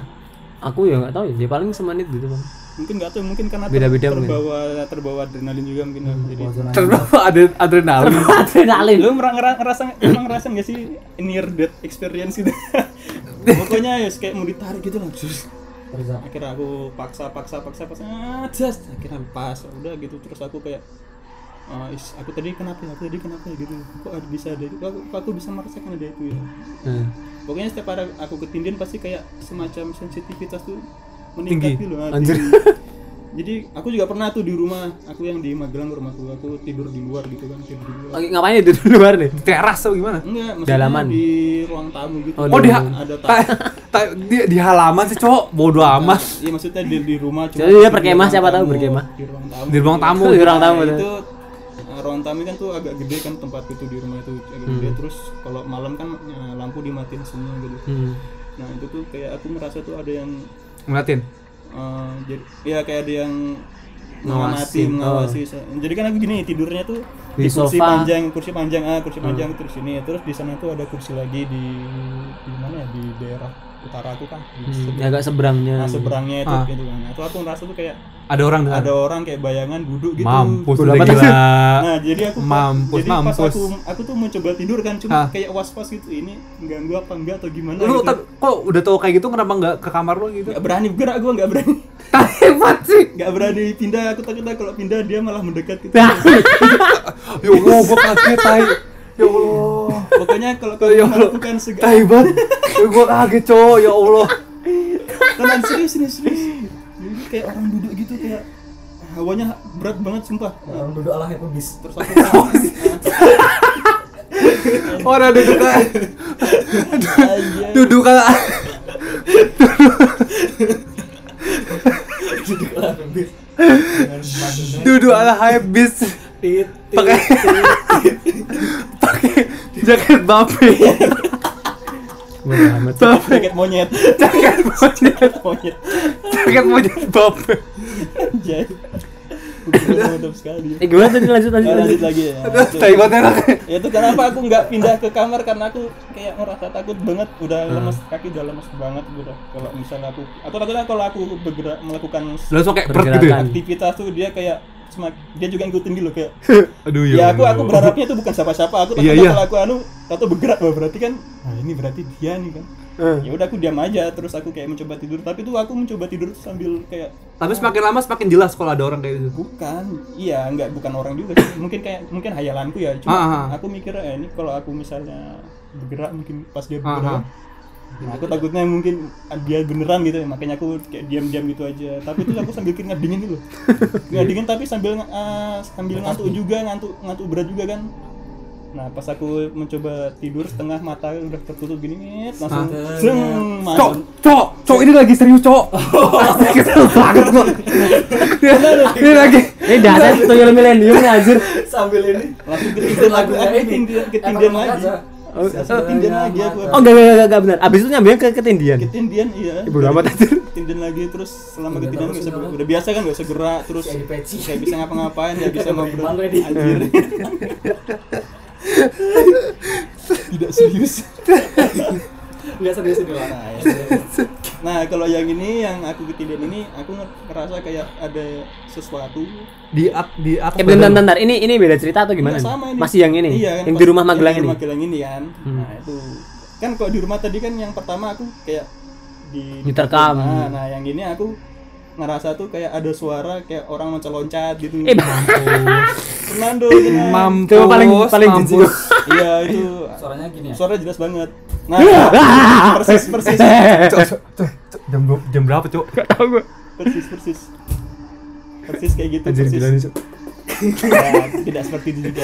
Aku ya nggak tahu ya, dia paling semenit gitu kan. Mungkin nggak tahu mungkin karena Beda-beda mungkin. terbawa terbawa adrenalin juga mungkin. Ya. jadi Terbawa ada adrenalin. Adrenalin. lu ngera- ngerasa emang ngerasa nggak sih near death experience gitu? Pokoknya ya kayak mau ditarik gitu lah Terus akhirnya aku paksa paksa paksa paksa. Ah, just. Akhirnya pas udah gitu. Terus aku kayak ah, is, aku tadi kenapa ya? aku tadi kenapa ya? Gitu. Kok ada bisa ada itu? Aku, kok aku bisa merasakan ada itu ya? Nah, pokoknya setiap ada aku ketindihan pasti kayak semacam sensitivitas tuh meningkat Tinggi. gitu ah, Anjir. jadi aku juga pernah tuh di rumah aku yang di Magelang rumahku aku tidur di luar gitu kan tidur di luar Lagi ngapain itu di luar nih? Teras atau gimana? Enggak, Dalaman. di ruang tamu gitu. Oh, Oh, di, ada ta- ta- di, di halaman sih cowok bodo amat. Iya, maksudnya di, di rumah cuma Jadi dia di berkemah, siapa tahu berkemah. Di ruang tamu. Di ruang tamu. Di ruang tamu, Nah, itu eh, ruang tamu kan tuh agak gede kan tempat itu di rumah itu agak gede Hmm. terus kalau malam kan eh, lampu dimatiin semua gitu. Hmm. Nah, itu tuh kayak aku merasa tuh ada yang Ngeliatin. eh, jadi ya kayak ada yang Ngawasin, mengawasi, mengawasi. Jadi kan aku gini tidurnya tuh Di di, kursi sofa. panjang, kursi panjang ah, kursi panjang terus ini, terus di sana tuh ada kursi lagi di di mana ya di daerah utara aku kan Hmm, agak seberangnya. nah, seberangnya itu Ah. gitu kan nah, itu aku ngerasa tuh kayak Ada orang dengan ada orang kayak bayangan duduk gitu mampus udah gila. Nah, jadi aku Mampus, jadi pas mampus. aku aku tuh mencoba tidur kan cuma Hah? kayak was-was gitu ini ganggu apa enggak atau gimana Lu gitu. tapi kok udah tau kayak gitu kenapa nggak ke kamar lu gitu? Nggak berani gerak gua nggak berani Hebat sih. nggak berani pindah aku takut kalau pindah dia malah mendekat gitu Ya Allah, gua kaget tai. Ya Allah. pokoknya kalau kamu Ya melakukan segala Tai banget. Gua kaget, cowok. Ya Allah. Tenang, serius serius serius jadi kayak orang duduk gitu kayak hawanya berat banget sumpah Orang duduk ala bis. terus aku Orang duduk kayak duduk kayak duduk ala habis pakai pakai jaket bape. Amat. bape. Jaket monyet. Jaket monyet. Monyet. Jaket monyet bape. Anjay. Bukan mantap sekali. Eh gimana tadi? Lanjut lanjut lanjut. lagi. Ya Itu- tai banget enak ya itu kenapa aku nggak pindah ke kamar karena aku kayak ngerasa takut banget. Udah lemes kaki udah lemes banget udah kalau misalnya aku aku takutnya kalau aku bergerak melakukan langsung kayak gitu ya? aktivitas tuh dia kayak semak dia juga ngikutin gitu kayak aduh ya aku aku berharapnya itu bukan siapa-siapa aku Iya, takutnya iya. kalau aku anu atau bergerak wah berarti kan nah ini berarti dia nih kan Eh. ya udah aku diam aja terus aku kayak mencoba tidur tapi tuh aku mencoba tidur sambil kayak tapi semakin lama semakin jelas kalau ada orang kayak gitu bukan iya enggak bukan orang juga sih. mungkin kayak mungkin hayalanku ya cuma Ah, ah. aku mikir eh, ini kalau aku misalnya bergerak mungkin pas dia Ah, bergerak ah. Nah, aku takutnya mungkin dia beneran gitu makanya aku kayak diam-diam gitu aja. Tapi itu aku sambil keringat dingin gitu loh. Keringat dingin tapi sambil eh, sambil ngantuk juga ngantuk ngantuk berat juga kan. Nah pas aku mencoba tidur setengah mata udah tertutup gini Nyet, langsung zeng cok masuk cok cok ini lagi serius cok. Kesel banget gua ini lagi. Eh dasar tuyul milenium nih anjir. Sambil ini. Langsung ketindian lagi ini. ketindian Emang lagi Langsung ketindian lagi aku Oh enggak enggak enggak, enggak benar. Abis itu nyambungnya ke ketindian. ketindian iya Ibu amat anjir. ketindian lagi terus selama Iya, ketindian bisa udah biasa kan nggak bisa gerak terus Kayak bisa ngapa-ngapain nggak bisa ngobrol anjir tidak serius Enggak serius itu lah. nah, ya. nah kalau yang ini yang aku ketindian ini aku nge- ngerasa kayak ada sesuatu di at di atas Eh bentar, bentar, ini ini beda cerita atau gimana? Nggak sama ini Masih yang ini? iya, kan, yang di rumah Magelang ini? Magelang ini kan Hmm. nah itu kan kalau di rumah tadi kan yang pertama aku kayak di Diterkam. nah, nah yang ini aku ngerasa tuh kayak ada suara kayak orang loncat-loncat gitu Eh, Fernando tenang. mampus Itu paling paling jijik. mampus. iya itu Suaranya gini ya. suara jelas banget nah persis persis Cok, cok, cok, cok, jam jam berapa cok Enggak tahu gua. persis persis persis kayak gitu Anjir persis gila nih, Cok. Ya, tidak seperti itu juga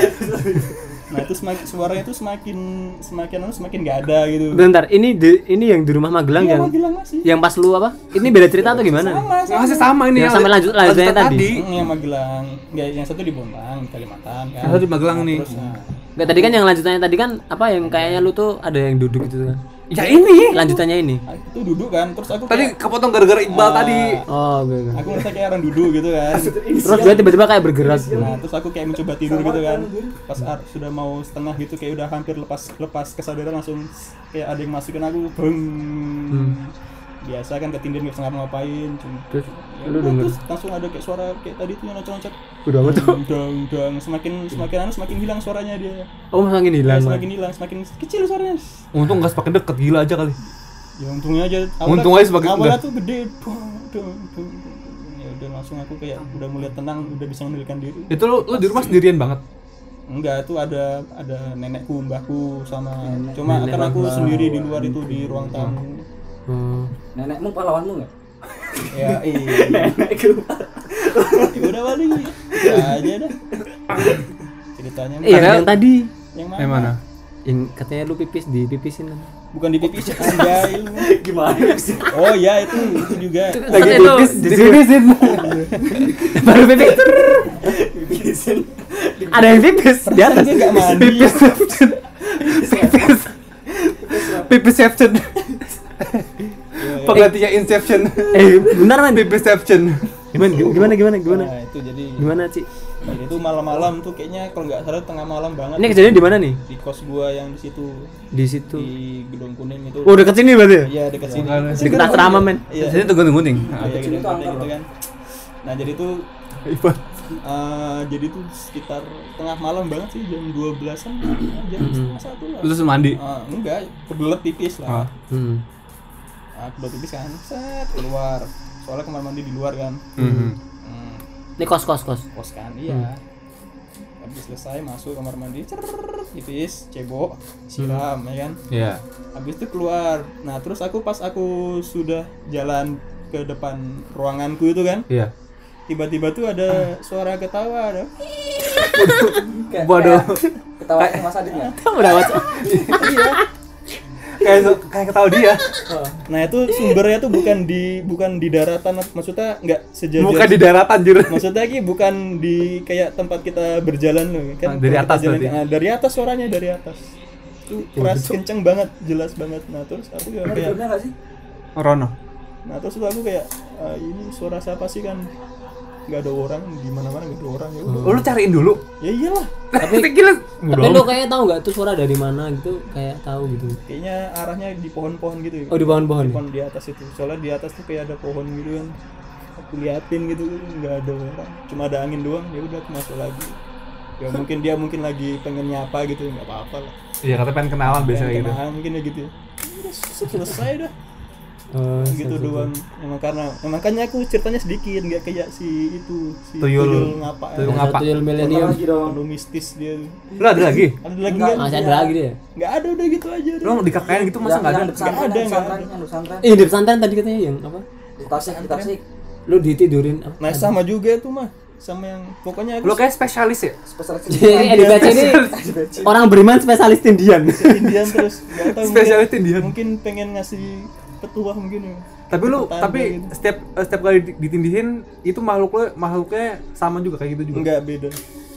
nah itu semakin suaranya itu semakin semakin anu semakin nggak ada gitu Bentar, ini di, ini yang di rumah Magelang Iya, yang Magelang masih yang pas lu apa? Ini beda cerita atau gimana? sama sama masih sama ini Yang sampai lanjut- lanjutannya tadi. Hmm, yang Magelang nggak yang satu di Bombang di Kalimantan kan Yang satu di Magelang nih. terus, nah, Enggak tadi kan yang lanjutannya tadi kan apa yang kayaknya lu tuh ada yang duduk gitu kan. Ya ini Lanjutannya ini. nah, itu duduk kan terus aku tadi kayak, kepotong gara-gara Iqbal Ah. tadi Oh, oke oke. aku ngerasa kayak orang duduk gitu kan Terus dia tiba-tiba kayak bergerak. gitu. Nah, terus aku kayak mencoba tidur gitu kan. Pas ar- sudah mau setengah gitu kayak udah hampir lepas lepas kesadaran langsung kayak ada yang masukin aku beng. Biasa kan ketindian nggak bisa ngapa-ngapain cuma Terus ya lu udah, denger. terus langsung ada kayak suara kayak tadi tuh yang loncat-loncat. Udah amat. Cok. Dang dang semakin semakin anu semakin hilang suaranya dia. Oh, makin hilang. Ya, semakin hilang, semakin kecil suaranya. untung nggak semakin deket gila aja kali Ya untungnya aja. Untung aja semakin- awalnya tuh gede. Dong, dong. Ya udah langsung aku kayak udah mulai tenang, udah bisa mengendalikan diri. itu lu, lu di rumah sendirian banget Enggak, itu ada ada nenekku, mbahku sama cuma Nenek karena aku sendiri di luar itu di ruang tamu. Hmm. Nenekmu pahlawanmu enggak? ya iya. ya udah paling ya aja dah. Ceritanya Eh, yang, yang tadi yang mana? yang mana yang katanya lu pipis di pipisin kan. Bukan di pipis anjay. Gimana sih? Oh ya itu itu juga. Lagi pipis di pipisin. Baru pipis. Bikin Ada yang pipis di atas. Nggak Pipis Ya, ya. Penggantinya Inception Eh, benar man. Pipisception Gimana gimana gimana gimana? Nah, itu jadi Gimana, Ci? Jadi itu malam-malam tuh kayaknya kalau nggak salah tengah malam banget. Ini kejadian di mana nih? di kos gua yang di situ Di situ. di gedung kuning itu. Oh, dekat sini berarti ya? Iya dekat sini. Dekat asrama, men. Iya. Jadi tuh gunting-gunting. Nah, iya, gedung kuning gitu kan. Nah jadi tuh eh, jadi tuh sekitar tengah malam banget sih jam 12-an jam setengah satu lah. Terus mandi. Ah, enggak, kebelet tipis lah. Ah. Hmm. Nah, kebelet tipis kan, set keluar. Soalnya kamar mandi di luar kan. Mhm. Hmm, Ini kos kos kos. kos kan, iya. Habis selesai masuk kamar mandi, cer tipis, cebok, siram, ya kan. Iya. Habis itu keluar. Nah, terus aku pas aku sudah jalan ke depan ruanganku itu kan, Iya. tiba-tiba tuh ada suara ketawa ada. Waduh. Ketawa Mas Adit ya? Udah baca. Kayak kayak ketawa dia. Nah, itu sumbernya tuh bukan di bukan di daratan, maksudnya nggak sejajar. Muka di daratan anjir. Maksudnya ki bukan di kayak tempat kita berjalan loh Ah, kan. dari kalau kita atas jalan berarti? ke- ah, dari atas suaranya dari atas. Itu keras kenceng banget, jelas banget. Nah, terus aku juga kayak? Rono. Nah, terus aku kayak "Ah, ini suara siapa sih kan? Nggak ada orang di mana-mana nggak ada orang ya udah. Oh, lu cariin dulu. Ya iyalah. Tapi gila. Tapi lu kayak tahu nggak tuh suara dari mana gitu? Kayak tahu gitu. Kayaknya arahnya di pohon-pohon gitu. ya. Oh di pohon-pohon. Di pohon di atas itu. Soalnya di atas tuh kayak ada pohon gitu kan. Aku liatin gitu nggak ada orang. Cuma ada angin doang. Ya udah aku masuk lagi. Ya mungkin dia mungkin lagi pengen nyapa gitu nggak apa-apa lah. Iya, kata pengen kenalan biasanya Pengen gitu. kenalan mungkin ya gitu. ya. Udah selesai dah. Oh, gitu doang. Emang karena emang makanya aku ceritanya sedikit nggak kayak si itu si Tuyul. ngapa. Tuyul ya. ngapa? Tuyul milenium. Lagi dong. Penuh mistis dia. Lu ada lagi? Ada lagi nggak? Masih ada lagi dia. Nggak ada udah gitu aja. Lu di KKN gitu masa nggak ada? Nggak ada, nggak ada. Eh di pesantren tadi katanya yang apa? Di Tasik, di Tasik. Lu ditidurin apa? Nah sama juga itu mah sama yang pokoknya Lu kayak spesialis ya? Spesialis Jadi EDBC ini orang beriman spesialis tindian. Indian terus Spesialis Indian. mungkin pengen ngasih petuah mungkin ya. Tapi lu tapi gitu. setiap eh, setiap kali di- ditindihin itu makhluk lu makhluknya sama juga kayak gitu juga. enggak beda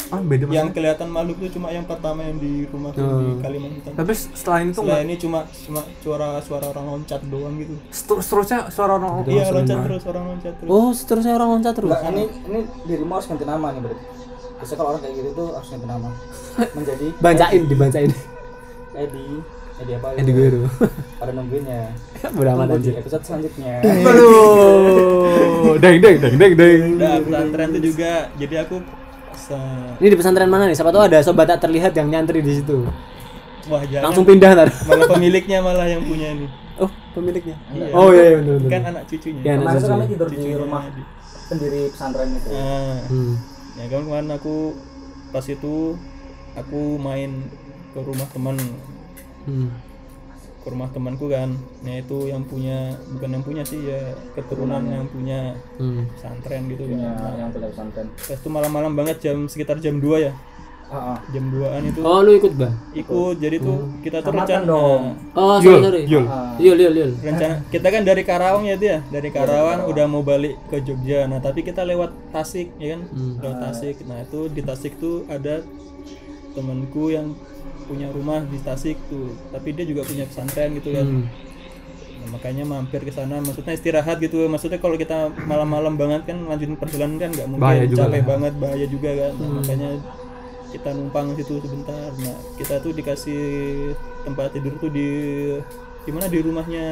Ah, beda yang maksudnya. kelihatan makhluk itu cuma yang pertama yang di rumah di Kalimantan Tapi setelah itu enggak ini cuma cuma suara suara orang loncat doang gitu seter- seterusnya suara orang iya loncat terus orang loncat terus Oh, seterusnya orang loncat terus. Enggak, ini ini dirimu harus ganti nama nih berarti. Biasanya kalau orang kayak gitu tuh harus ganti nama. Menjadi Bancain, dibancain. Edi. Edi apa? Edi Guru. Pada nungguinnya. Bodoh amat Tunggu di aja. episode selanjutnya. Aduh. Deng deng deng deng deng. udah pesantren itu juga jadi aku se- Ini di pesantren mana nih? Siapa tahu ada sobat tak terlihat yang nyantri di situ. wah jangan Langsung pindah ntar. malah pemiliknya malah yang punya ini Oh, pemiliknya. Iya. Oh iya, iya betul betul. kan anak cucunya Ya, anak Kemarin kami tidur di rumah Adi. pendiri pesantren itu. Nah, Hmm. ya kan kemarin aku pas itu aku main ke rumah teman Hmm. ke rumah temanku kan nah itu yang punya bukan yang punya sih ya keturunan yang punya Hmm. pesantren gitu Punya kan yang punya pesantren. pas itu malam-malam banget jam sekitar jam 2 ya Ah, ah. jam 2an itu Oh, lu ikut, Bang? ikut jadi tuh kita tuh rencana dong. Oh, Yul, sorry. Yul. Ah. Yul, Yul, Yul. rencana kita kan dari Karawang ya dia dari Karawang udah mau balik ke Jogja nah tapi kita lewat Tasik ya kan lewat Tasik nah itu di Tasik tuh ada temanku yang punya rumah di Tasik tuh tapi dia juga punya pesantren gitu kan. Hmm. Nah, makanya mampir ke sana maksudnya istirahat gitu. Maksudnya kalau kita malam-malam banget kan lanjutin perjalanan kan nggak mungkin Bahaya juga capek banget bahaya juga kan. Nah, makanya kita numpang situ sebentar. Nah kita tuh dikasih tempat tidur tuh di di mana di rumahnya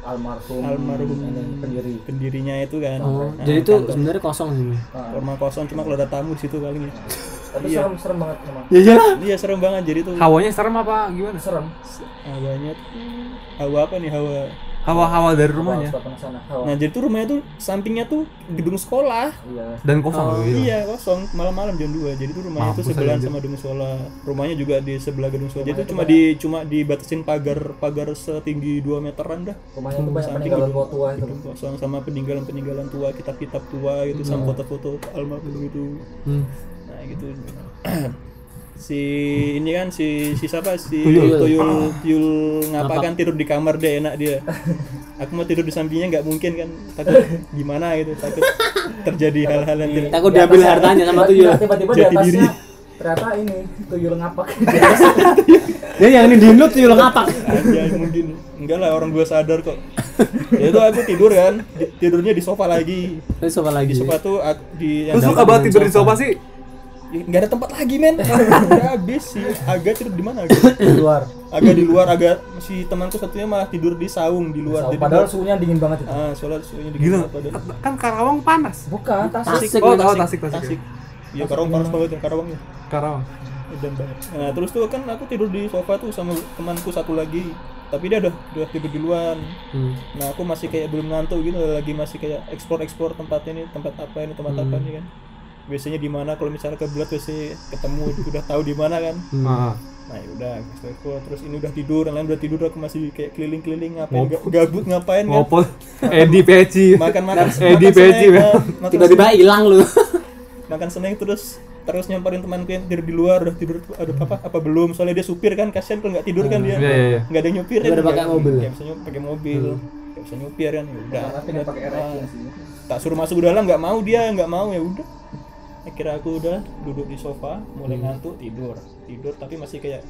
Almarhum. almarhum pendiri. pendirinya itu kan Oh, Nah, jadi itu sebenarnya kosong sih. rumah kosong cuma kalau ada tamu di situ paling ya Tapi serem serem banget emang. Ya iyalah. iya serem banget jadi tuh Hawanya serem apa gimana? Serem. hawanya tuh hawa apa nih hawa Hawa-hawa dari rumahnya nah jadi tuh rumahnya tuh sampingnya tuh gedung sekolah Iya. dan kosong gitu. Iya kosong malam-malam jam 2 Jadi tuh rumahnya Mampus tuh sebelahan aja. sama gedung sekolah. Rumahnya juga di sebelah gedung sekolah. Jadi itu cuma di cuma dibatasin pagar pagar setinggi 2 meteran dah. Rumahnya tuh banyak Samping peninggalan gedung- tua itu. gedung kosong sama peninggalan-peninggalan tua, kitab-kitab tua gitu sama foto-foto almarhum gitu. Hmm. Nah, gitu. si ini kan si si siapa si Tuyul. tuyul tuyul ngapa kan tidur di kamar dia enak dia aku mau tidur di sampingnya nggak mungkin kan takut gimana gitu takut terjadi hal-hal yang tidak Takut diambil hartanya sama tuyul. Tiba-tiba di atasnya diri. ternyata ini tuyul ngapak. Ya yang ini dinut tuyul ngapak. aja mungkin enggak lah orang gua sadar kok ya itu aku tidur kan di- tidurnya di sofa lagi Terus apa lagi? di sofa tuh aku- di yang Terus lu dalam- kabar tidur di sofa sih? Ya, nggak ada tempat lagi men udah habis sih agak tidur di mana agak di luar agak di luar agak si temanku satunya malah tidur di saung di luar Jadi padahal suhunya dingin banget itu ah soalnya suhunya dingin Gila. banget padahal. Kan Karawang panas. bukan tasik Tasik, Oh, Tasik. tahu Tasik, Tasik. Tasik. Iya Karawang panas banget ya Karawang ya. Karawang. Edan banget. Nah terus tuh kan aku tidur di sofa tuh sama temanku satu lagi. Tapi dia udah udah tidur di luar. Hmm. Nah aku masih kayak belum ngantuk gitu, lagi masih kayak eksplor eksplor tempat ini, tempat apa ini, tempat apa Hmm. ini kan. Biasanya di mana kalau misalnya ke bulat biasanya ketemu udah tahu di mana kan. Hmm. Ah. Nah ya udah explore. terus ini udah tidur, yang lain udah tidur aku masih kayak keliling-keliling ngapain ga- gabut ngapain kan. Ngopol. Edi Peci. Makan-makan Edi makan Peci, snack, men. ah, makan Tiba-tiba hilang lu. makan snack terus terus nyamperin temanku yang tidur di luar udah tidur ada apa apa belum soalnya dia supir kan kasihan kalau nggak tidur kan dia Iya, iya, iya. nggak ada yang nyupir Dia udah pakai mobil. bisa nyupir pakai mobil nggak bisa nyupir kan ya udah Ah, tak suruh masuk ke dalam nggak mau dia nggak mau ya udah akhirnya aku udah duduk di sofa mulai ngantuk tidur. Tidur tapi masih kayak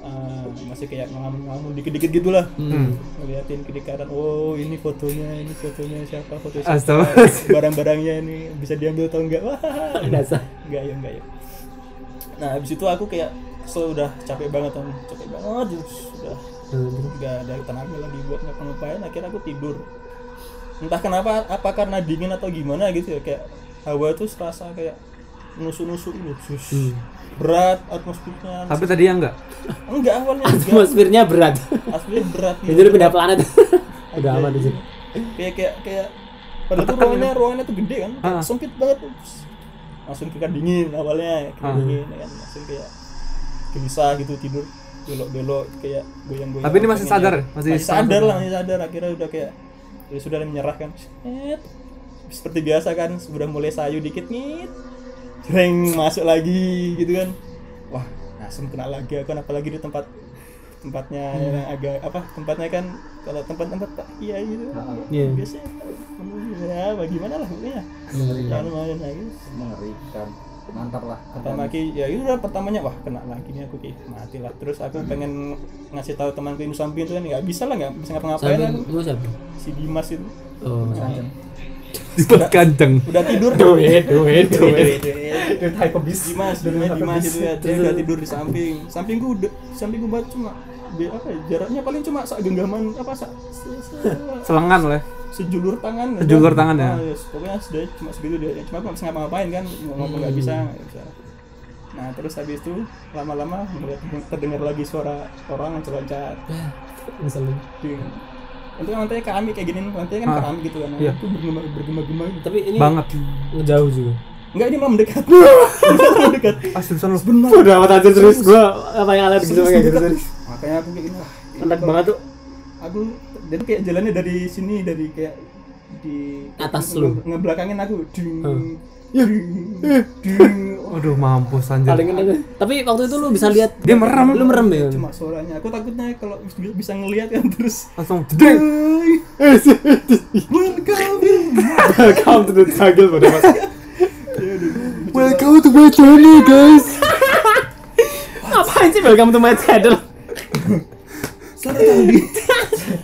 ah, masih kayak ngelamun-ngelamun dikit-dikit gitulah. Hmm. ngeliatin kiri kanan oh ini fotonya ini fotonya siapa? Foto siapa? Barang-barangnya ini bisa diambil atau enggak? Wah enggak ya enggak ya. Nah habis itu aku kayak so udah capek banget kan capek banget terus udah enggak ada tenaga lagi buat ngapa-ngapain akhirnya aku tidur. Entah kenapa apa karena dingin atau gimana gitu ya kayak hawa tuh serasa kayak nusuk-nusuk gitu sus berat atmosfernya Tapi tadi ya enggak. enggak awalnya enggak Atmosfernya berat. aslinya berat gitu. Jadi pindah planet. Udah aman di sini. kayak kayak kayak padahal tuh ruangannya ruangannya tuh gede kan kayak Ah. sempit banget Terus langsung kita dingin awalnya kayak Ah. dingin ya kan langsung kayak gelisah gitu tidur belok-belok kayak goyang-goyang Tapi ini masih sadar, masih masih, sadar lah masih sadar akhirnya udah kayak ya sudah menyerah kan. Seperti biasa kan sudah mulai sayu dikit nih. Jreng masuk lagi gitu kan. Wah asem kena lagi aku kan apalagi di tempat tempatnya Hmm. yang agak apa tempatnya kan kalau tempat-tempat iya gitu. Iya. biasanya ya bagaimana lah pokoknya. Ya lumayan lagi mengerikan. Mantap lah pertama lagi ya itu udah pertamanya wah kena lagi nih aku kayak mati lah. Terus aku pengen ngasih tahu temanku yang samping itu kan nggak bisa lah nggak bisa ngapa-ngapain si Dimas itu. Oh. Disebut kanceng. udah tidur Duit, duit, duit. Duit hype bis Dimas Dimas itu ya dia udah tidur di samping sampingku udah sampingku banget cuma apa ya, jaraknya paling cuma sak genggaman apa sak se- se- Selengan lah. sejulur tangan Sejulur tangan ya? Ah, yes. pokoknya sudah cuma segitu dia cuma nggak bisa ngapa-ngapain kan mau ngomong nggak bisa nggak bisa nah terus habis itu lama-lama terdengar lagi suara orang loncat-loncat Misalnya. Itu kan lantainya keramik kayak gini lantainya kan Ah. keramik gitu kan Iya. itu bergema bergema-gema gitu. Tapi ini Banget. ngejauh juga. enggak ini malah mendekat mendekat Astagfirullah lu. benar Udah amat anjir terus gua apa yang alergi sama kayak gitu makanya aku kayak gini Enak kalau- banget tuh. aku jadi kayak jalannya dari sini dari kayak di Atas lu. nge- ngebelakangin aku ding Hmm. ding ding Aduh mampus anjir. Paling enak. Tapi waktu itu lu bisa lihat Dia merem. Lu merem ya? cuma suaranya aku takutnya kalau bis- bisa ngelihat kan terus Langsung jedeng. Welcome to the struggle pada mas. Welcome to my journey guys. Ngapain sih welcome to my channel? Selamat datang di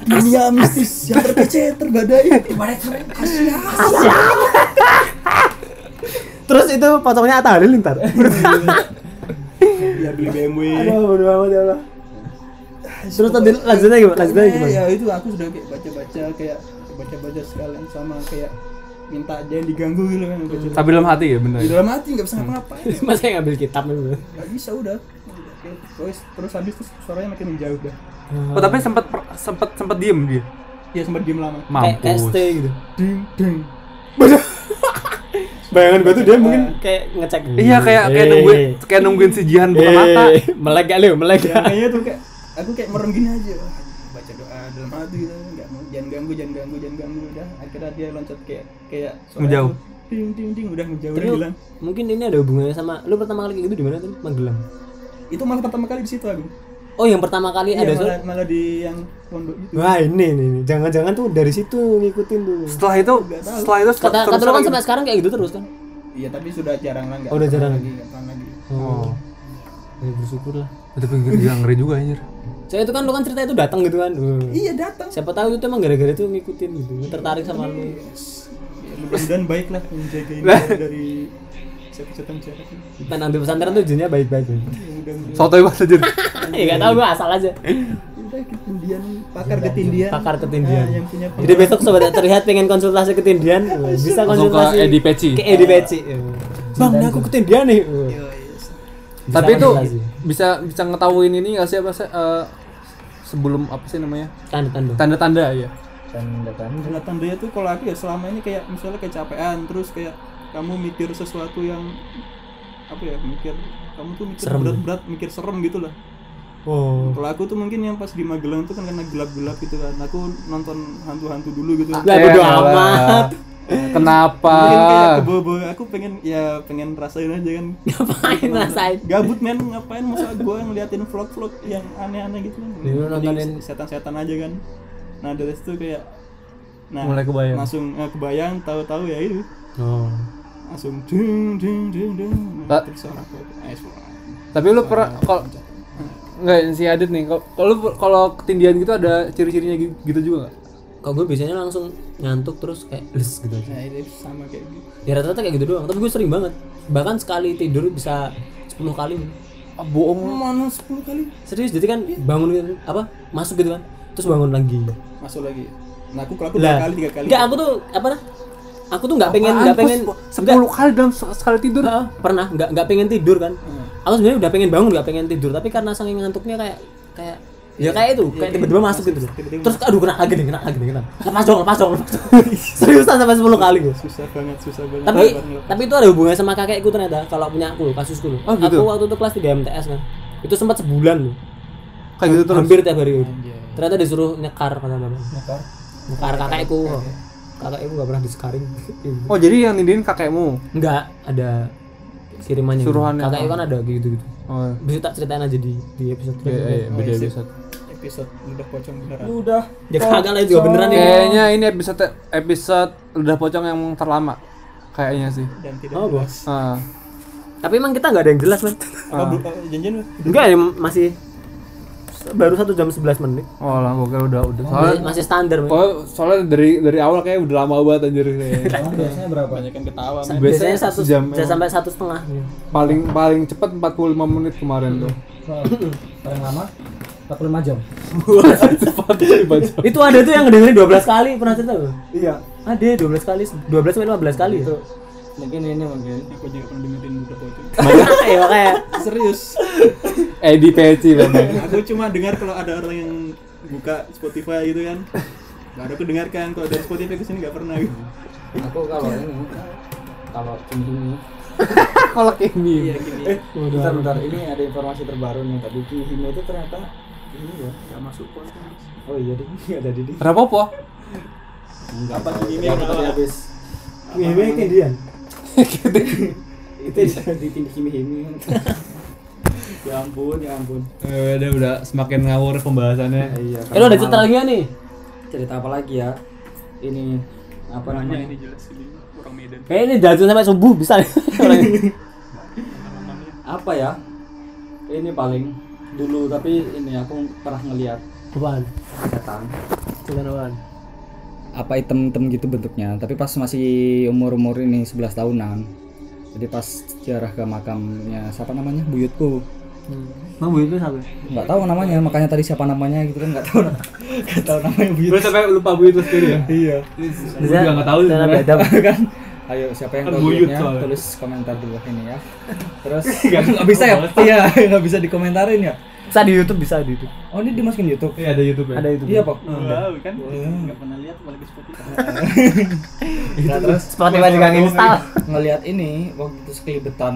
dunia mistis yang terkece terbadai Terus itu potongnya Atta Halilintar. ya beli BMW Aduh, bodo amat ya Allah. Terus tadi lanjutnya gimana? Lanjutnya gimana? ya itu aku sudah kayak baca-baca kayak baca-baca sekalian sama kayak minta aja yang diganggu gitu kan baca Tapi dalam hati ya bener. di dalam hati nggak bisa ngapa-ngapain Masa yang ngambil kitab itu? nggak bisa udah terus terus habis terus suaranya makin menjauh dah Oh tapi sempat sempat sempat diem dia. ya sempat diem lama Kayak Mampus. ST gitu. ding ding Bayangan gua tuh dia mungkin kayak ngecek. Iya kayak kayak Eh, nungguin kayak nungguin si Jihan buka mata. eh, Melek gak lu? Melek ya, kayaknya tuh kayak aku kayak merem gini aja baca doa dalam hati gitu nggak mau jangan ganggu jangan ganggu jangan ganggu udah akhirnya dia loncat kayak kayak Menjauh. tuh, ding ding ding udah menjauh Tapi dia bilang mungkin ini ada hubungannya sama lu pertama kali kayak gitu di mana tuh? Magelang. itu malah pertama kali di situ aku Oh, yang pertama kali Iya, ada malah, malah di yang pondok itu Wah, ini nih, jangan-jangan tuh dari situ ngikutin tuh. Setelah itu setelah itu Kata kata lu kan sampai sekarang kayak gitu terus kan? iya tapi sudah jarang lah Oh, udah jarang. lagi lagi Oh. Ya bersyukur lah. Tapi ngeri juga anjir. Saya itu kan lu kan cerita itu datang gitu kan. Uh. iya datang Siapa tahu itu emang gara-gara itu ngikutin gitu. Tertarik sama lu. ya, mudah-mudahan baik lah menjaga ini dari cewek Tenang di pesantren tujuannya baik-baik. Sotoy banget anjir. Ya enggak tahu gua asal aja. udah ketindian pakar ketindian Pakar ketindian. Ah, yang punya Jadi besok sobat terlihat pengen konsultasi ketindian, bisa Langsung ke konsultasi Edi Peci. Ke Edi Peci. Bang, ini aku ketindian nih. Bisa Tapi itu konsultasi. bisa bisa ngetahuin ini nggak sih apa sih eh, sebelum apa sih namanya? tanda-tanda. Tanda-tanda ya. tanda-tanda tanda tandanya tuh kalau aku ya selama ini kayak misalnya kecapean terus kayak kamu mikir sesuatu yang apa ya mikir kamu tuh mikir Serem. berat-berat mikir serem gitu lah Oh. kalau aku tuh mungkin yang pas di Magelang tuh kan karena gelap-gelap gitu kan aku nonton hantu-hantu dulu gitu Lah bodo amat. Kenapa? Mungkin kayak aku pengen ya pengen rasain aja kan Ngapain rasain? gabut men ngapain masa gua ngeliatin vlog-vlog yang aneh-aneh gitu kan lu nontonin- setan-setan aja kan nah dari situ kayak nah Mulai kebayang. langsung eh, kebayang tahu-tahu ya itu Oh. langsung ding ding ding ding Tak. terus suara itu? Eh, suara. Tapi lu pernah kalau nggak si Adit nih, kalau- kalau ketindian gitu ada ciri-cirinya gi- gitu juga nggak? Kalau gue biasanya langsung ngantuk terus kayak les gitu aja. nah itu sama kayak gitu Ya rata-rata kayak gitu doang, tapi gue sering banget. Bahkan sekali tidur bisa 10 kali. Ah, bohong. mana 10 kali Serius, jadi kan bangun gitu, apa? Masuk gitu kan. Terus bangun lagi. masuk lagi nah aku kalau aku dua kali tiga kali Enggak, aku tuh apa nah? Aku tuh nggak pengen nggak pengen sepuluh kali dalam se- sekali tidur. Heeh, pernah. Nggak nggak pengen tidur kan? Aku sebenarnya udah pengen bangun nggak pengen tidur. Tapi karena saking ngantuknya kayak kayak ya kayak itu kayak tiba-tiba masuk gitu. Terus aduh kena lagi nih kena lagi nih kena. Lepas dong lepas dong lepas dong. Seriusan sampai 10 kali gue susah banget susah banget. Tapi tapi itu ada hubungannya sama kakekku ternyata kalau punya aku kasusku loh. Oh, gitu? aku waktu itu kelas 3 MTS kan. Itu sempat sebulan loh. Kayak gitu terus. hampir tiap hari. Gitu. ternyata disuruh nyekar kata mama. Nyekar? Nyekar kakekku kakekku nggak pernah disekaring Oh, jadi yang nindiin kakekmu. Enggak, ada kirimannya. gitu. Suruhannya. Kakaknya kan ada gitu gitu. Oh. Bisa tak ceritain aja di di episode Iya, iya, berikutnya. beda Oh, sip. episode. episode udah pocong beneran udah Ya kagak lah juga beneran ya. Kayaknya ini episode episode udah pocong yang terlama. Kayaknya sih. dan tidak Oh, jelas. bos. Ah. Tapi emang kita nggak ada yang jelas, Man. apa bro oh, janjian lu? Enggak ya masih baru satu jam 11 menit. Oh lah, gue kira udah udah. Masih, Soalnya, masih standar, oh, soalnya dari dari awal kayak udah lama banget anjir biasanya berapa banyak yang ketawa biasanya Biasanya satu sejam bisa sampai satu setengah. paling paling cepat 45 menit kemarin tuh. paling lama 45 jam 45 jam. itu ada tuh yang ngedengerin 12 kali, pernah cerita belum? iya Ada 12 kali, 12 sampai 15 kali. itu mungkin ini mungkin. Aku juga pernah dengerin udah pocong ya makanya. serius. Edi Peci memang. aku cuma dengar kalau ada orang yang buka Spotify gitu kan. Baru aku dengarkan kalau dari Spotify ke sini nggak pernah gitu. Aku kalau ini kalau ini. Kalau Kimi. iya gini eh bentar bentar. Ini ada informasi terbaru nih. Tadi Kihime itu ternyata ini ya nggak masuk podcast oh iya deh nggak ada di Kenapa po? apa gini Tadi tadi habis. Gimana kemudian? itu di di Hime Hime ya ampun ya ampun Eh, udah udah semakin ngawur pembahasannya. iya Eh, lu ada cerita lagi nggak nih? cerita apa lagi ya ini apa namanya ini jelas ini orang Medan Kayak ini jalan sampai subuh bisa. apa ya ini paling dulu tapi ini aku pernah ngeliat Apaan? setan apaan? Apa item-item gitu bentuknya. Tapi pas masih umur-umur ini 11 tahunan jadi pas ziarah ke makamnya siapa namanya? Buyutku. Bang Bu itu sampai. nggak tahu namanya makanya tadi siapa namanya gitu kan nggak tahu. Nggak tahu namanya buyut. Gue sampai lupa Bu itu sendiri ya. iya. Gue juga nggak tahu beda. kan? Ayo siapa yang Kan tahu buyut buyutnya tulis komentar di bawah ini ya. Terus nggak bisa ya? iya nggak bisa dikomentarin ya Bisa di YouTube, bisa di YouTube. oh ini dimasukin YouTube Iya ada YouTube ya. Ada YouTube. iya pak Wow, kan nggak pernah lihat apalagi Spotify nah, terus Spotify juga nginstal. ngelihat ini waktu itu sekelibetan